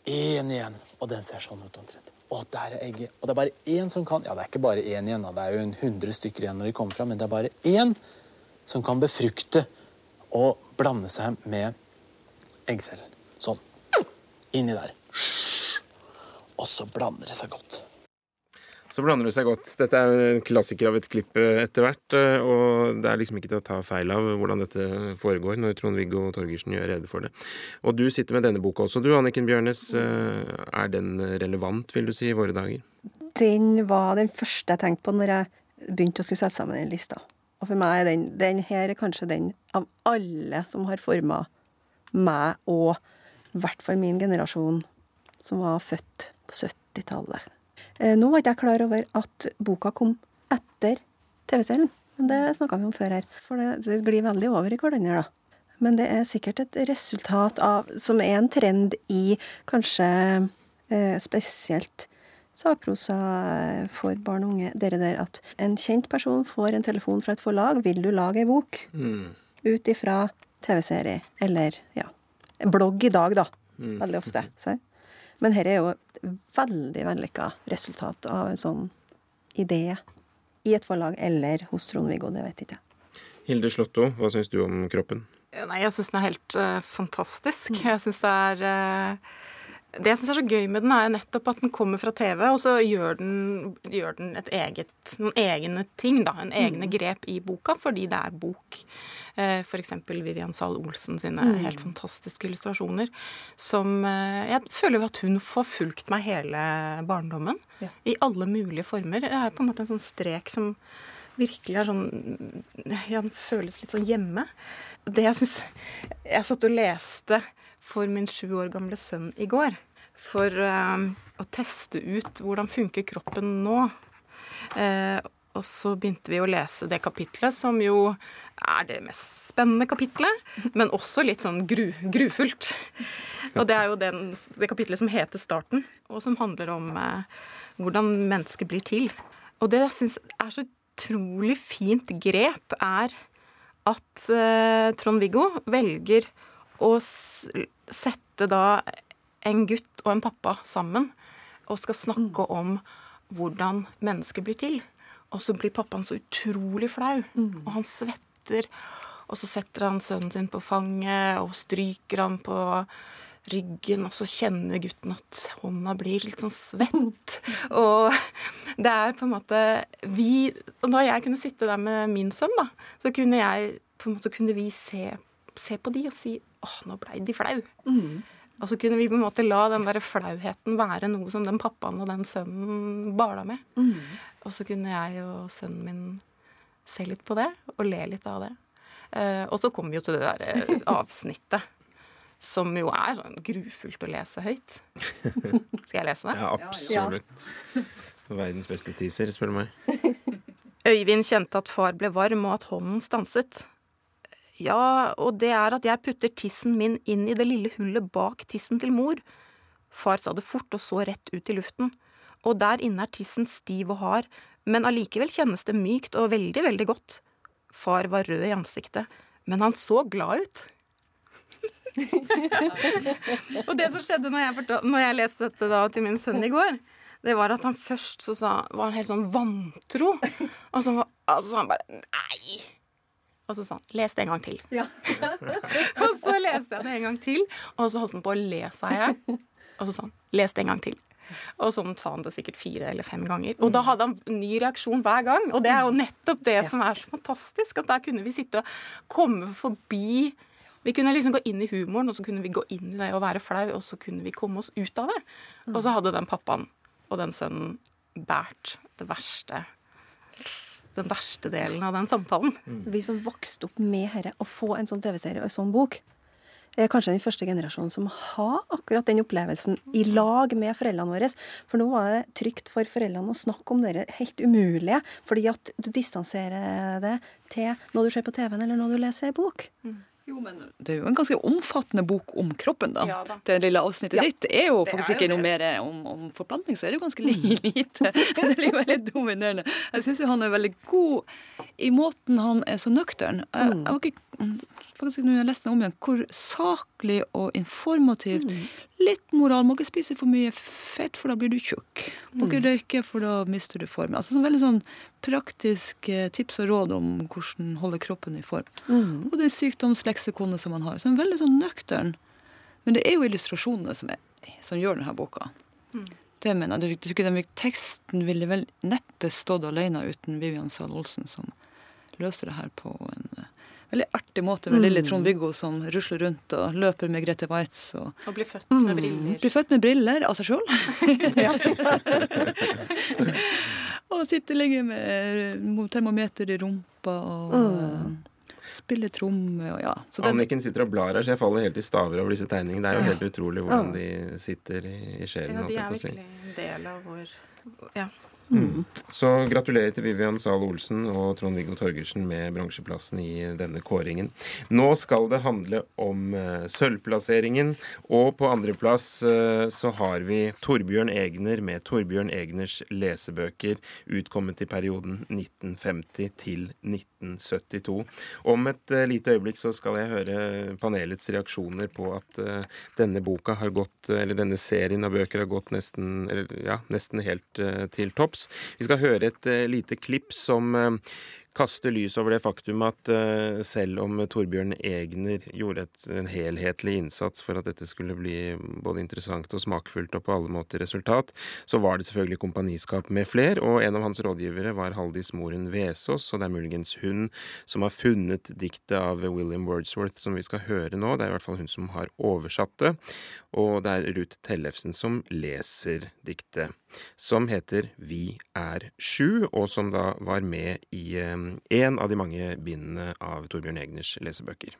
én igjen. Og den ser sånn ut omtrent. Og der er egget. Og det er bare én som kan Ja, det er ikke bare én igjen, det er jo en hundre stykker igjen når de kommer fram, men det er bare én som kan befrukte og blande seg med eggcellen. Sånn. Inni der. Og så blander det seg godt. Så blander det seg godt. Dette er en klassiker av et klipp eh, etter hvert, eh, og det er liksom ikke til å ta feil av hvordan dette foregår når Trond-Viggo Torgersen gjør rede for det. Og du sitter med denne boka også, du Anniken Bjørnes. Eh, Er den relevant, vil du si, i våre dager? Den var den første jeg tenkte på når jeg begynte å skulle sette sammen den lista. Og for meg er den, den her er kanskje den av alle som har forma meg, og i hvert fall min generasjon, som var født på 70-tallet. Eh, Nå var ikke jeg klar over at boka kom etter TV-serien. Men det snakka vi om før her. For det, det glir veldig over i hverandre, da. Men det er sikkert et resultat av Som er en trend i kanskje eh, spesielt sakprosa for barn og unge. Dere der at en kjent person får en telefon fra et forlag. 'Vil du lage ei bok?' Ut ifra TV-serie. Eller, ja Blogg i dag, da. Mm. Veldig ofte. Så. Men dette er jo veldig vellykka resultat av en sånn idé i et forlag eller hos Trond-Viggo, det vet ikke jeg. Hilde Slåtto, hva syns du om kroppen? Nei, jeg syns den er helt uh, fantastisk. Jeg syns det er eh, Det jeg syns er så gøy med den, er nettopp at den kommer fra TV, og så gjør den, gjør den et eget, noen egne ting, da. En egne grep i boka, fordi det er bok. F.eks. For eksempel Vivian Zahl Olsen sine Mm. helt fantastiske illustrasjoner. Som eh, Jeg føler jo at hun får fulgt meg hele barndommen. Ja. I alle mulige former. Det er på en måte en sånn strek som virkelig er sånn Ja, den føles litt sånn hjemme. Det jeg syns Jeg satt og leste for min sju år gamle sønn i går. For eh, å teste ut hvordan funker kroppen nå. Eh, Og så begynte vi å lese det kapitlet, som jo er det mest spennende kapitlet, men også litt sånn gru, grufullt. Og det er jo den, det kapitlet som heter Starten, og som handler om eh, hvordan mennesket blir til. Og det jeg syns er så utrolig fint grep, er at eh, Trond-Viggo velger å sette da en gutt og en pappa sammen og skal snakke om hvordan mennesket blir til. Og så blir pappaen så utrolig flau, og han svetter. Og så setter han sønnen sin på fanget og stryker han på ryggen, og så kjenner gutten at hånda blir litt sånn svett. [laughs] Og det er på en måte vi Og da jeg kunne sitte der med min sønn, da, så kunne jeg på en måte kunne vi se, se på de og si åh, nå blei de flau. Mm. Og så kunne vi på en måte la den der flauheten være noe som den pappaen og den sønnen bala med. Mm. Og så kunne jeg og sønnen min se litt på det og le litt av det. Eh, og så kom vi jo til det der eh, [laughs] avsnittet som jo er sånn grufullt å lese høyt. [laughs] Skal jeg lese det? Ja, absolutt. [laughs] Verdens beste teaser, spør du meg. Øyvind kjente at far ble varm, og at hånden stanset. Ja, og det er at jeg putter tissen min inn i det lille hullet bak tissen til mor. Far sa det fort og så rett ut i luften. Og der inne er tissen stiv og hard, men allikevel kjennes det mykt og veldig, veldig godt. Far var rød i ansiktet, men han så glad ut. [laughs] og det som skjedde når jeg, når jeg leste dette da til min sønn i går, det var at han først så sa, var han helt sånn vantro. Og så, og så sa han bare nei. Og så sa han 'les det en gang til'. Ja. [laughs] og så leste jeg det en gang til, og så holdt han på å le, sa jeg. Og så sa han 'les det en gang til'. Og sånn sa han det sikkert fire eller fem ganger. Og da hadde han ny reaksjon hver gang. Og det er jo nettopp det ja. som er så fantastisk. At der kunne vi sitte og komme forbi Vi kunne liksom gå inn i humoren, og så kunne vi gå inn i det og være flau, og så kunne vi komme oss ut av det. Og så hadde den pappaen og den sønnen båret det verste den verste delen av den samtalen. Mm. Vi som vokste opp med dette, å få en sånn TV-serie og en sånn bok, er kanskje den første generasjonen som har akkurat den opplevelsen i lag med foreldrene våre. For nå var det trygt for foreldrene å snakke om det helt umulige, fordi at du distanserer det til noe du ser på TV-en eller noe du leser i bok. Mm. Jo, men Det er jo en ganske omfattende bok om kroppen, da. Ja, da. Det lille avsnittet ja. ditt er jo faktisk er ikke noe mer om, om, forplantning, så er det jo ganske mm. lite. [laughs] det er jo veldig dominerende. Jeg syns han er veldig god i måten han er så nøktern. Jeg, jeg var ikke faktisk når jeg leste den om igjen, hvor saklig og informativt. Mm. Litt moral. Må ikke spise for mye fett, for da blir du tjukk. Må ikke mm. røyke, for da mister du formen. Altså sånn Veldig sånn praktisk tips og råd om hvordan holde kroppen i form. Mm. Og det sykdomsleksikonet som man har. Så en veldig sånn nøktern. Men det er jo illustrasjonene som, er, som gjør denne boka. Mm. Det mener jeg. Den teksten ville vel neppe stått alene uten Vivian Zahl Olsen, som løste det her på en veldig artig måte med lille mm. Trond-Viggo som rusler rundt og løper med Grete Waitz. Og, og blir født med briller. Blir født med briller av seg sjøl. [laughs] [laughs] og sitter lenge med termometer i rumpa og mm. spiller tromme og ja. Så Anniken sitter og blar her, så jeg faller helt i staver over disse tegningene. Det er jo helt utrolig hvordan de sitter i, i sjelen. Ja, de er virkelig en del av vår Ja. Mm. Så gratulerer til Vivian Zahl Olsen og Trond-Viggo Torgersen med bransjeplassen i denne kåringen. Nå skal det handle om uh, sølvplasseringen, og på andreplass uh, så har vi Torbjørn Egner med Torbjørn Egners lesebøker, utkommet i perioden 1950 til 1972. Om et uh, lite øyeblikk så skal jeg høre panelets reaksjoner på at denne boka har gått, eller denne serien av bøker har gått nesten, eller, ja, nesten helt til topp. Drops. Vi skal høre et uh, lite klipp som uh, kaster lys over det faktum at uh, selv om Torbjørn Egner gjorde et, en helhetlig innsats for at dette skulle bli både interessant og smakfullt og på alle måter resultat, så var det selvfølgelig kompaniskap med fler, og en av hans rådgivere var Haldis Moren Vesaas, og det er muligens hun som har funnet diktet av William Wordsworth som vi skal høre nå. Det er i hvert fall hun som har oversatt det, og det er Ruth Tellefsen som leser diktet som heter Vi er sju, og som da var med i en av de mange bindene av Torbjørn Egners lesebøker.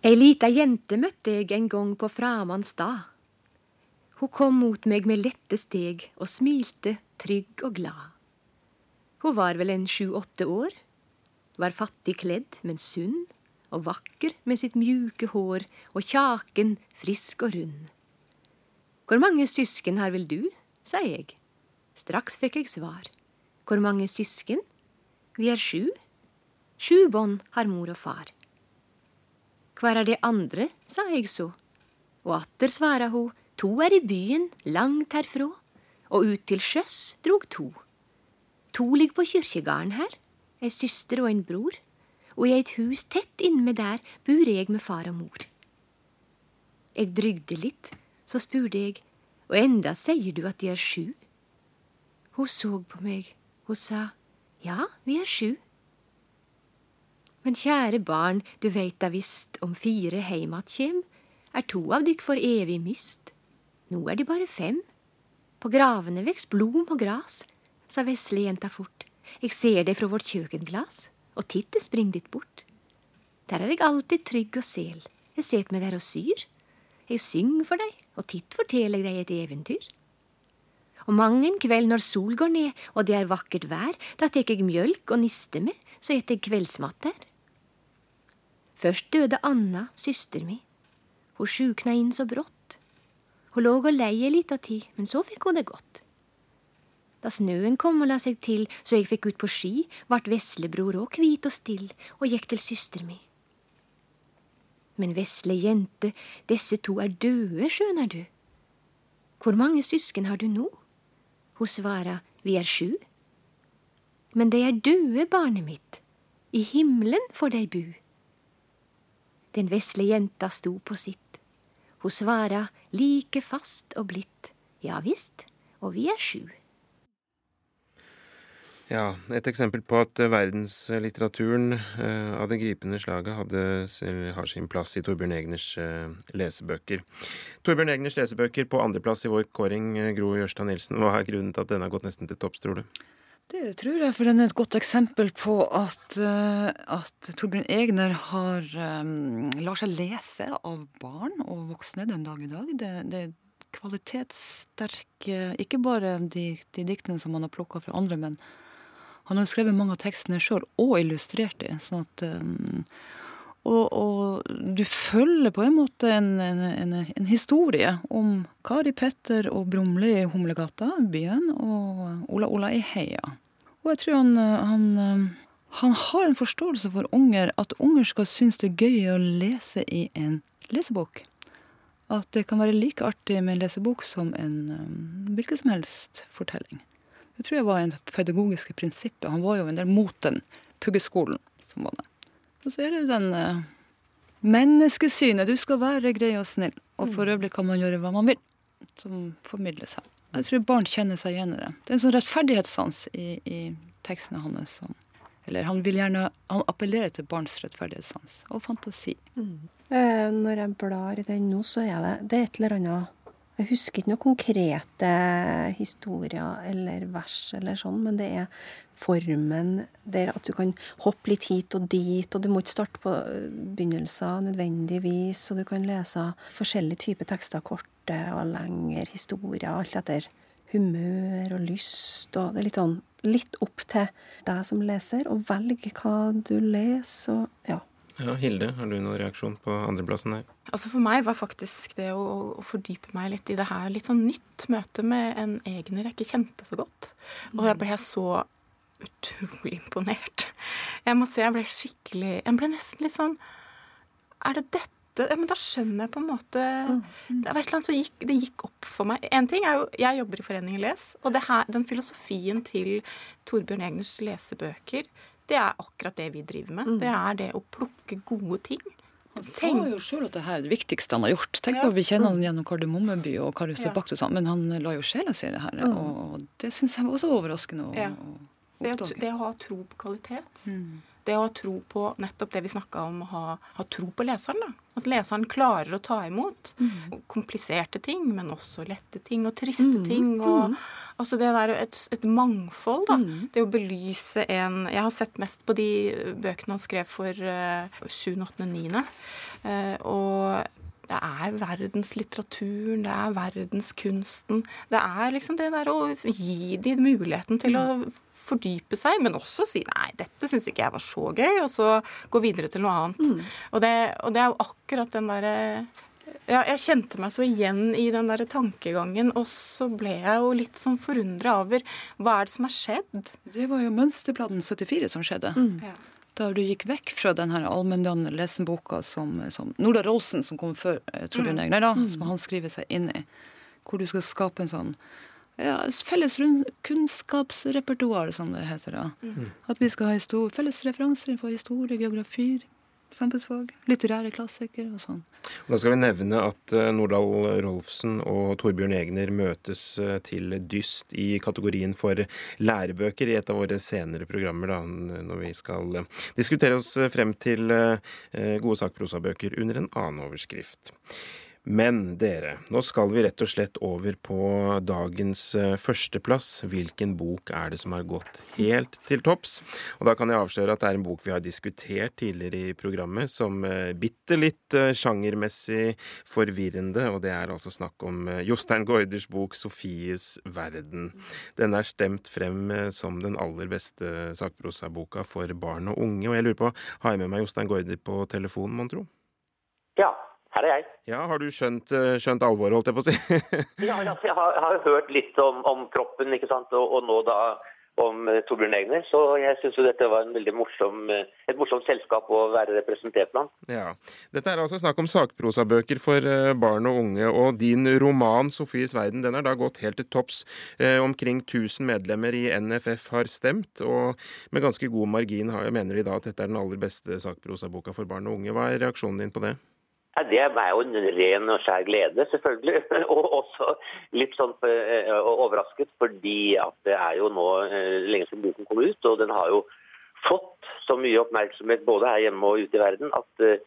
Ei lita jente møtte jeg en gang på Framanns stad. Hun kom mot meg med lette steg og smilte trygg og glad. Hun var vel en sju-åtte år. Var fattig kledd, men sunn. Og vakker med sitt mjuke hår og kjaken frisk og rund. Hvor mange søsken har vel du? Sa jeg. Straks fikk jeg svar. Hvor mange søsken? Vi er sju. Sju bånd har mor og far. Hvor er de andre? sa jeg så. Og atter svara ho, to er i byen, langt herfra, og ut til sjøs drog to. To ligger på kyrkjegarden her, ei søster og en bror, og i eit hus tett innmed der bor jeg med far og mor. Jeg drygde litt, så spurte jeg, og enda sier du at de er sju? Hun så på meg, hun sa, ja, vi er sju. Men kjære barn, du veit da visst om fire heim att kjem, er to av dykk for evig mist. Nå er de bare fem. På gravene veks blom og gras, sa vesle jenta fort. Jeg ser deg fra vårt kjøkenglas, og titt det spring ditt bort. Der er jeg alltid trygg og sel. Jeg set meg der og syr. Jeg syng for deg, og titt forteller deg et eventyr. Og mang en kveld når sol går ned og det er vakkert vær, da tek jeg mjølk og nister med, så et jeg kveldsmat der. Først døde Anna, søster mi. Hun sjukna inn så brått. Hun lå og lei ei lita tid, men så fikk hun det godt. Da snøen kom og la seg til så jeg fikk ut på ski, vart veslebror òg hvit og still og gikk til søster mi. Men vesle jente, disse to er døde, skjønner du. Hvor mange søsken har du nå? Hun svara, vi er sju. Men de er døde, barnet mitt. I himmelen får de bu. Den vesle jenta sto på sitt. Hun svara like fast og blidt, ja visst, og vi er sju. Ja, et eksempel på at verdenslitteraturen eh, av det gripende slaget hadde, har sin plass i Torbjørn Egners eh, lesebøker. Torbjørn Egners lesebøker på andreplass i vår kåring, eh, Gro Jørstad Nilsen. Hva er grunnen til at denne har gått nesten til topps, tror du? Det tror jeg, for den er et godt eksempel på at, at Torbjørn Egner har um, lar seg lese av barn og voksne den dag i dag. Det, det er kvalitetssterke Ikke bare de, de diktene som han har plukka fra andre, men han har jo skrevet mange av tekstene sjøl, og illustrert dem. Sånn at um, og, og, du følger på en måte en, en, en, en, historie om Kari Petter og Brumle i Humlegata, byen, og Ola Ola i Heia. Og jeg tror han, han, han har en forståelse for unger, at unger skal synes det er gøy å lese i en lesebok. At det kan være like artig med en lesebok som en hvilken som helst fortelling. Det tror jeg var en pedagogiske prinsippet. Han var jo en del mot den puggeskolen som var det. Og så er det den uh, menneskesynet. Du skal være grei og snill. Og for mm. øvrig kan man gjøre hva man vil. Som formidles her. Jeg tror barn kjenner seg igjen i det. Det er en sånn rettferdighetssans i, i tekstene hans. Som, eller han vil gjerne Han appellerer til barns rettferdighetssans og fantasi. Mm. Eh, når jeg blar i den nå, så er det, det er et eller annet jeg husker ikke noen konkrete historier eller vers eller sånn, men det er formen der at du kan hoppe litt hit og dit, og du må ikke starte på begynnelser nødvendigvis, og du kan lese forskjellige typer tekster, korte og lengre historier, alt etter humør og lyst, og det er litt sånn litt opp til deg som leser, og velge hva du leser, og ja. Ja, Hilde, har du noen reaksjon på andreplassen her? Altså For meg var faktisk det å, å, fordype meg litt i det her litt sånn nytt møte med en egner jeg ikke kjente så godt. Og jeg ble så utrolig imponert. Jeg må si jeg ble skikkelig Jeg ble nesten litt sånn Er det dette ja, men da skjønner jeg på en måte Det var et eller annet som gikk, det gikk opp for meg. En ting er jo, Jeg jobber i Foreningen Les, og her, den filosofien til Torbjørn Egners lesebøker det er akkurat det vi driver med. Mm. Det er det å plukke gode ting. Han sa jo sjøl at det her er det viktigste han har gjort. Tenk ja. Vi kjenner han gjennom Kardemommeby og Karius og sånn, men han la jo sjela si i det her. Mm. Og det syns jeg var også overraskende. å ja. det, det, å ha tro på kvalitet. Mm det å ha tro på nettopp det vi snakka om, å ha, ha, tro på leseren. da. At leseren klarer å ta imot mm. kompliserte ting, men også lette ting og triste mm. ting. og mm. Altså Det der et, et mangfold. da. Mm. Det å belyse en Jeg har sett mest på de bøkene han skrev for uh, 7., 8., 9. Uh, og det er verdenslitteraturen, det er verdenskunsten. Det er liksom det der å gi de muligheten til å fordype seg, men også si nei, dette syns ikke jeg var så gøy, og så gå videre til noe annet. Og, det, og det er jo akkurat den derre ja, jeg kjente meg så igjen i den der tankegangen, og så ble jeg jo litt sånn forundra over hva er det som har skjedd? Det var jo mønsterplanen 74 som skjedde. Mm. Ja. Da du gikk vekk fra den her allmenndannende lesenboka som, som Norda Rolsen, som kom før tror Torbjørn Mm. Egner, da, Mm. som han skriver seg inn i. Hvor du skal skape en sånn ja, felles kunnskapsrepertoar, som det heter. da. Mm. At vi skal ha felles referanser for historie, geografi, samfunnsfag, litterære klassikere og sånn. Da skal vi nevne at eh, Nordahl Rolfsen og Torbjørn Egner møtes eh, til dyst i kategorien for lærebøker i et av våre senere programmer, da, når vi skal eh, diskutere oss frem til gode sakprosabøker under en annen overskrift. Men dere, nå skal vi rett og slett over på dagens eh, førsteplass. Hvilken bok er det som har gått helt til topps? Og da kan jeg avsløre at det er en bok vi har diskutert tidligere i programmet, som eh, bitte litt eh, sjangermessig forvirrende, og det er altså snakk om Jostein Gaarders bok 'Sofies verden'. Den er stemt frem som den aller beste sakprosaboka for barn og unge, og jeg lurer på, har jeg med meg Jostein Gaarder på telefonen, mon tro? Ja, her er jeg. Ja, har du skjønt, eh, skjønt alvoret, holdt jeg på å si? [laughs] Ja, altså, jeg har, har hørt litt om, om kroppen, ikke sant, og, og nå da om uh, Torbjørn Egner. Så jeg syns dette var morsom, eh, et morsomt selskap å være representert blant. Ja. Dette er altså snakk om sakprosabøker for eh, barn og unge, og din roman 'Sofies verden' den er da gått helt til topps. Eh, omkring 1000 medlemmer i NFF har stemt, og med ganske god margin har, mener de da at dette er den aller beste sakprosaboka for barn og unge. Hva er reaksjonen din på det? Ja, det er jo en ren og skjær glede, selvfølgelig. [laughs] Og også litt sånn eh, overrasket, fordi at det er jo nå eh, lenge siden boken kom ut. Og den har jo fått så mye oppmerksomhet både her hjemme og ute i verden at, eh,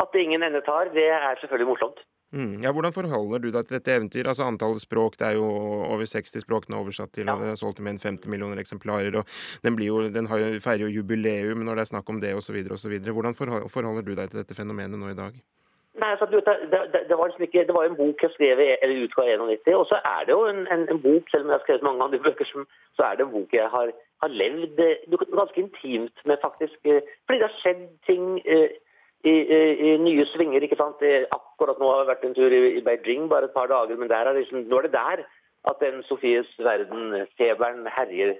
at ingen ende tar. Det er selvfølgelig morsomt. Mm. Ja, Hvordan forholder du deg til dette eventyret? Altså Antallet språk, det er jo over 60 språk er oversatt til, og det er solgt med mer enn 50 millioner eksemplarer. og Den, blir jo, den har jo, feirer jo jubileum når det er snakk om det osv. Hvordan forholder du deg til dette fenomenet nå i dag? Nei, altså, det, det, det, var liksom ikke, det var en bok jeg skrev eller utga i 91, og så er det jo en, en, en bok, selv om jeg har skrevet mange andre bøker, som, så er det en bok jeg har, har levd eh, ganske intimt med, faktisk. eh, Fordi det har skjedd ting eh, i, i, i nye svinger. ikke sant? Akkurat nå har jeg vært en tur i, i Beijing bare et par dager, men der er liksom, nå er det der at den Sofies verden-feberen herjer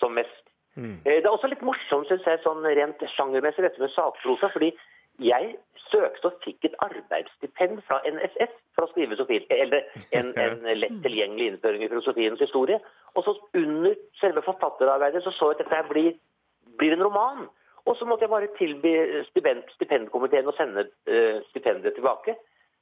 som mest. Mm. Det er også litt morsomt, synes jeg, sånn rent sjangermessig, dette med sakprosa. fordi jeg søkte og fikk et arbeidsstipend fra NSF for å skrive eller en, en lett tilgjengelig innføring i filosofiens historie. Og så under selve forfatterarbeidet så så jeg at dette blir, blir en roman. Og så måtte jeg bare tilby stipend, stipendkomiteen å sende uh, stipendet tilbake.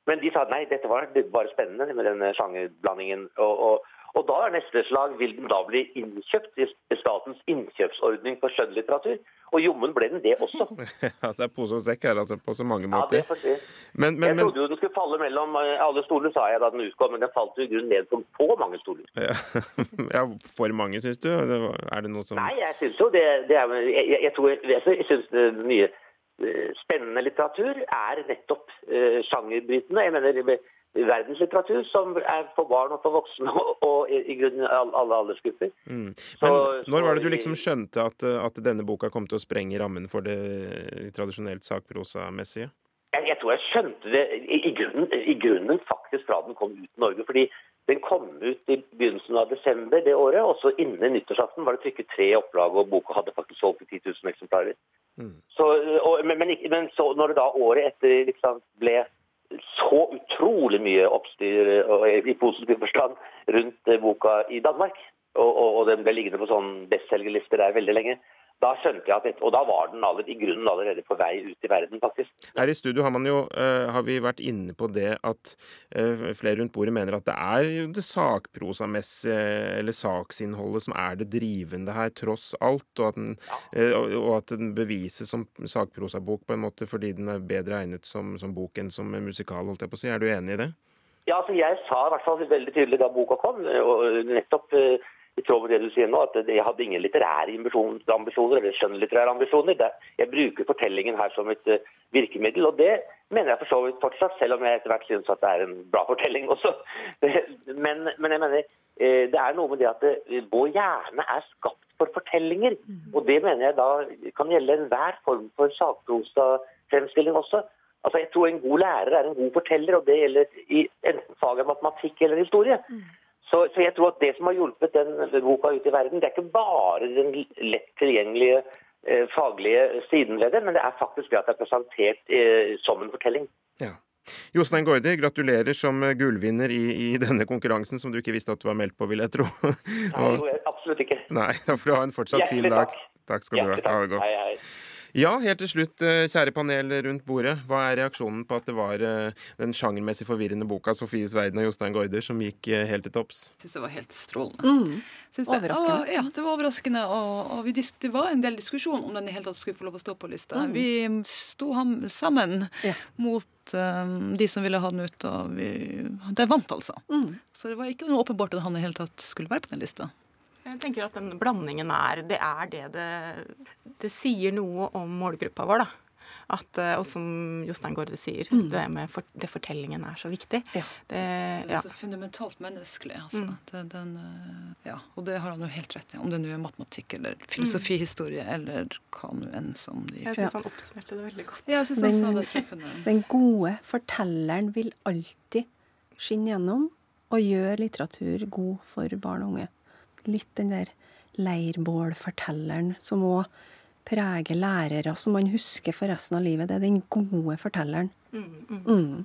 Men de sa nei, dette var bare spennende med denne sjangerblandingen. Og, og, og da er neste slag vil den da bli innkjøpt i statens innkjøpsordning for skjønnlitteratur. Og jommen ble den det også. [laughs] altså, det er pose og sekk her, altså, på så mange Ja, måter. det får vi. Men, men, jeg men trodde jo den skulle falle mellom eh, alle stoler, sa jeg da den utkom, men den falt jo i grunnen ned på på mange stoler. ja, [laughs] ja, for mange, syns du? Er det noe som Nei, jeg syns jo det, det er, jeg, jeg, jeg tror jeg, syns det mye eh, spennende litteratur er nettopp uh, sjangerbrytende. Jeg mener verdenslitteratur som er for barn og for voksne og, i, i grunnen alle, aldersgrupper. Mm. Men Så- når var det du liksom skjønte at, at denne boka kom til å sprenge rammen for det tradisjonelt sakprosamessige? Jeg, jeg tror jeg skjønte det i, i, grunnen, i grunnen faktisk fra den kom ut i Norge. fordi den kom ut i begynnelsen av desember det året, og så innen nyttårsaften var det trykket tre opplag, og boka hadde faktisk solgt i 10 000 eksemplarer. Så, og, men, men, men så når det da året etter liksom ble så utrolig mye oppstyr i positiv forstand rundt eh, boka i Danmark, og, og, og den ble liggende på sånn bestselgerlister der veldig lenge, da skjønte jeg at dette, Og da var den allerede, i grunnen allerede på vei ut i verden, faktisk. Her i studio har, man jo, eh, har vi vært inne på det at eh, flere rundt bordet mener at det er det sakprosamessige, eller saksinnholdet, som er det drivende her, tross alt. Og at den, ja. og, og at den bevises som sakprosabok på en måte fordi den er bedre egnet som, som bok enn som musikal, holdt jeg på å si. Er du enig i det? Ja, altså Jeg sa i hvert fall veldig tydelig da boka kom, og nettopp eh, i tråd med det du sier nå, at jeg hadde ingen litterære ambisjoner, eller skjønnlitterære ambisjoner. Jeg bruker fortellingen her som et eh, virkemiddel, og det mener jeg for så vidt fortsatt, selv om jeg etter hvert synes at det er en bra fortelling også. [laughs] Men, men jeg mener, eh, det er noe med det at det, vår hjerne er skapt for fortellinger. Og det mener jeg da kan gjelde enhver form for sakprosafremstilling også. Altså Jeg tror en god lærer er en god forteller, og det gjelder i enten faget matematikk eller historie. Så, så, jeg tror at det som har hjulpet den boka ut i verden, det er ikke bare den lett tilgjengelige eh, faglige siden ved det, men det er faktisk det at det er presentert eh, som en fortelling. Ja. Jostein Gaarder, gratulerer som gullvinner i, i, denne konkurransen som du ikke visste at du var meldt på, vil jeg tro. Nei, absolutt ikke. Nei, Da får du ha en fortsatt fin dag. Takk skal du ha. Ha det godt. Hei, hei. Ja, helt til slutt, eh, kjære panel rundt bordet. Hva er reaksjonen på at det var eh, den sjangermessig forvirrende boka 'Sofies verden' av Jostein Gaarder som gikk eh, helt til topps? Jeg syns det var helt strålende. Mm. overraskende. Og, ja, det var overraskende. Og, og vi, det var en del diskusjon om den i hele tatt skulle få lov å stå på lista. Mm. Vi sto sammen ja. mot um, de som ville ha den ut, og vi, det vant, altså. Mm. Så det var ikke noe åpenbart at han i hele tatt skulle være på den lista. Jeg tenker at den blandingen er Det er det det, det sier noe om målgruppa vår, da. At, eh, og som Jostein Gaarde sier, mm. det med for, det fortellingen er så viktig. Ja. Det, det, er så fundamentalt menneskelig, altså. Mm. Det, den, eh, ja, og det har han jo helt rett i. Om det nå er matematikk eller filosofihistorie mm. eller hva nå enn som de Jeg syns han oppsummerte det veldig godt. Ja, jeg synes han sa det treffende. Den gode fortelleren vil alltid skinne gjennom og gjøre litteratur god for barn og unge litt den der leirbålfortelleren som òg preger lærere, som man husker for resten av livet. Det er den gode fortelleren. Mm, mm. Mm.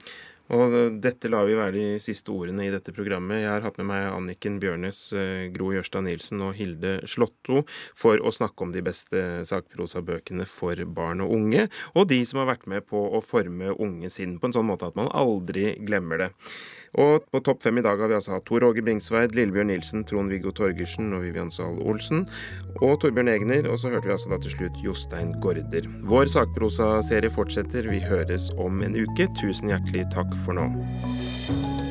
Og dette lar vi være de siste ordene i dette programmet. Jeg har hatt med meg Anniken Bjørnes, eh, Gro Jørstad Nilsen og Hilde Slåtto for å snakke om de beste sakprosabøkene for barn og unge, og de som har vært med på å forme unge sinn på en sånn måte at man aldri glemmer det. Og på topp fem i dag har vi altså hatt Tor Åge Bringsveid, Lillebjørn Nilsen, Trond-Viggo Torgersen og Vivian Zahl Olsen. Og Torbjørn Egner. Og så hørte vi altså da til slutt Jostein Gaarder. Vår sakprosaserie fortsetter. Vi høres om en uke. Tusen hjertelig takk for nå.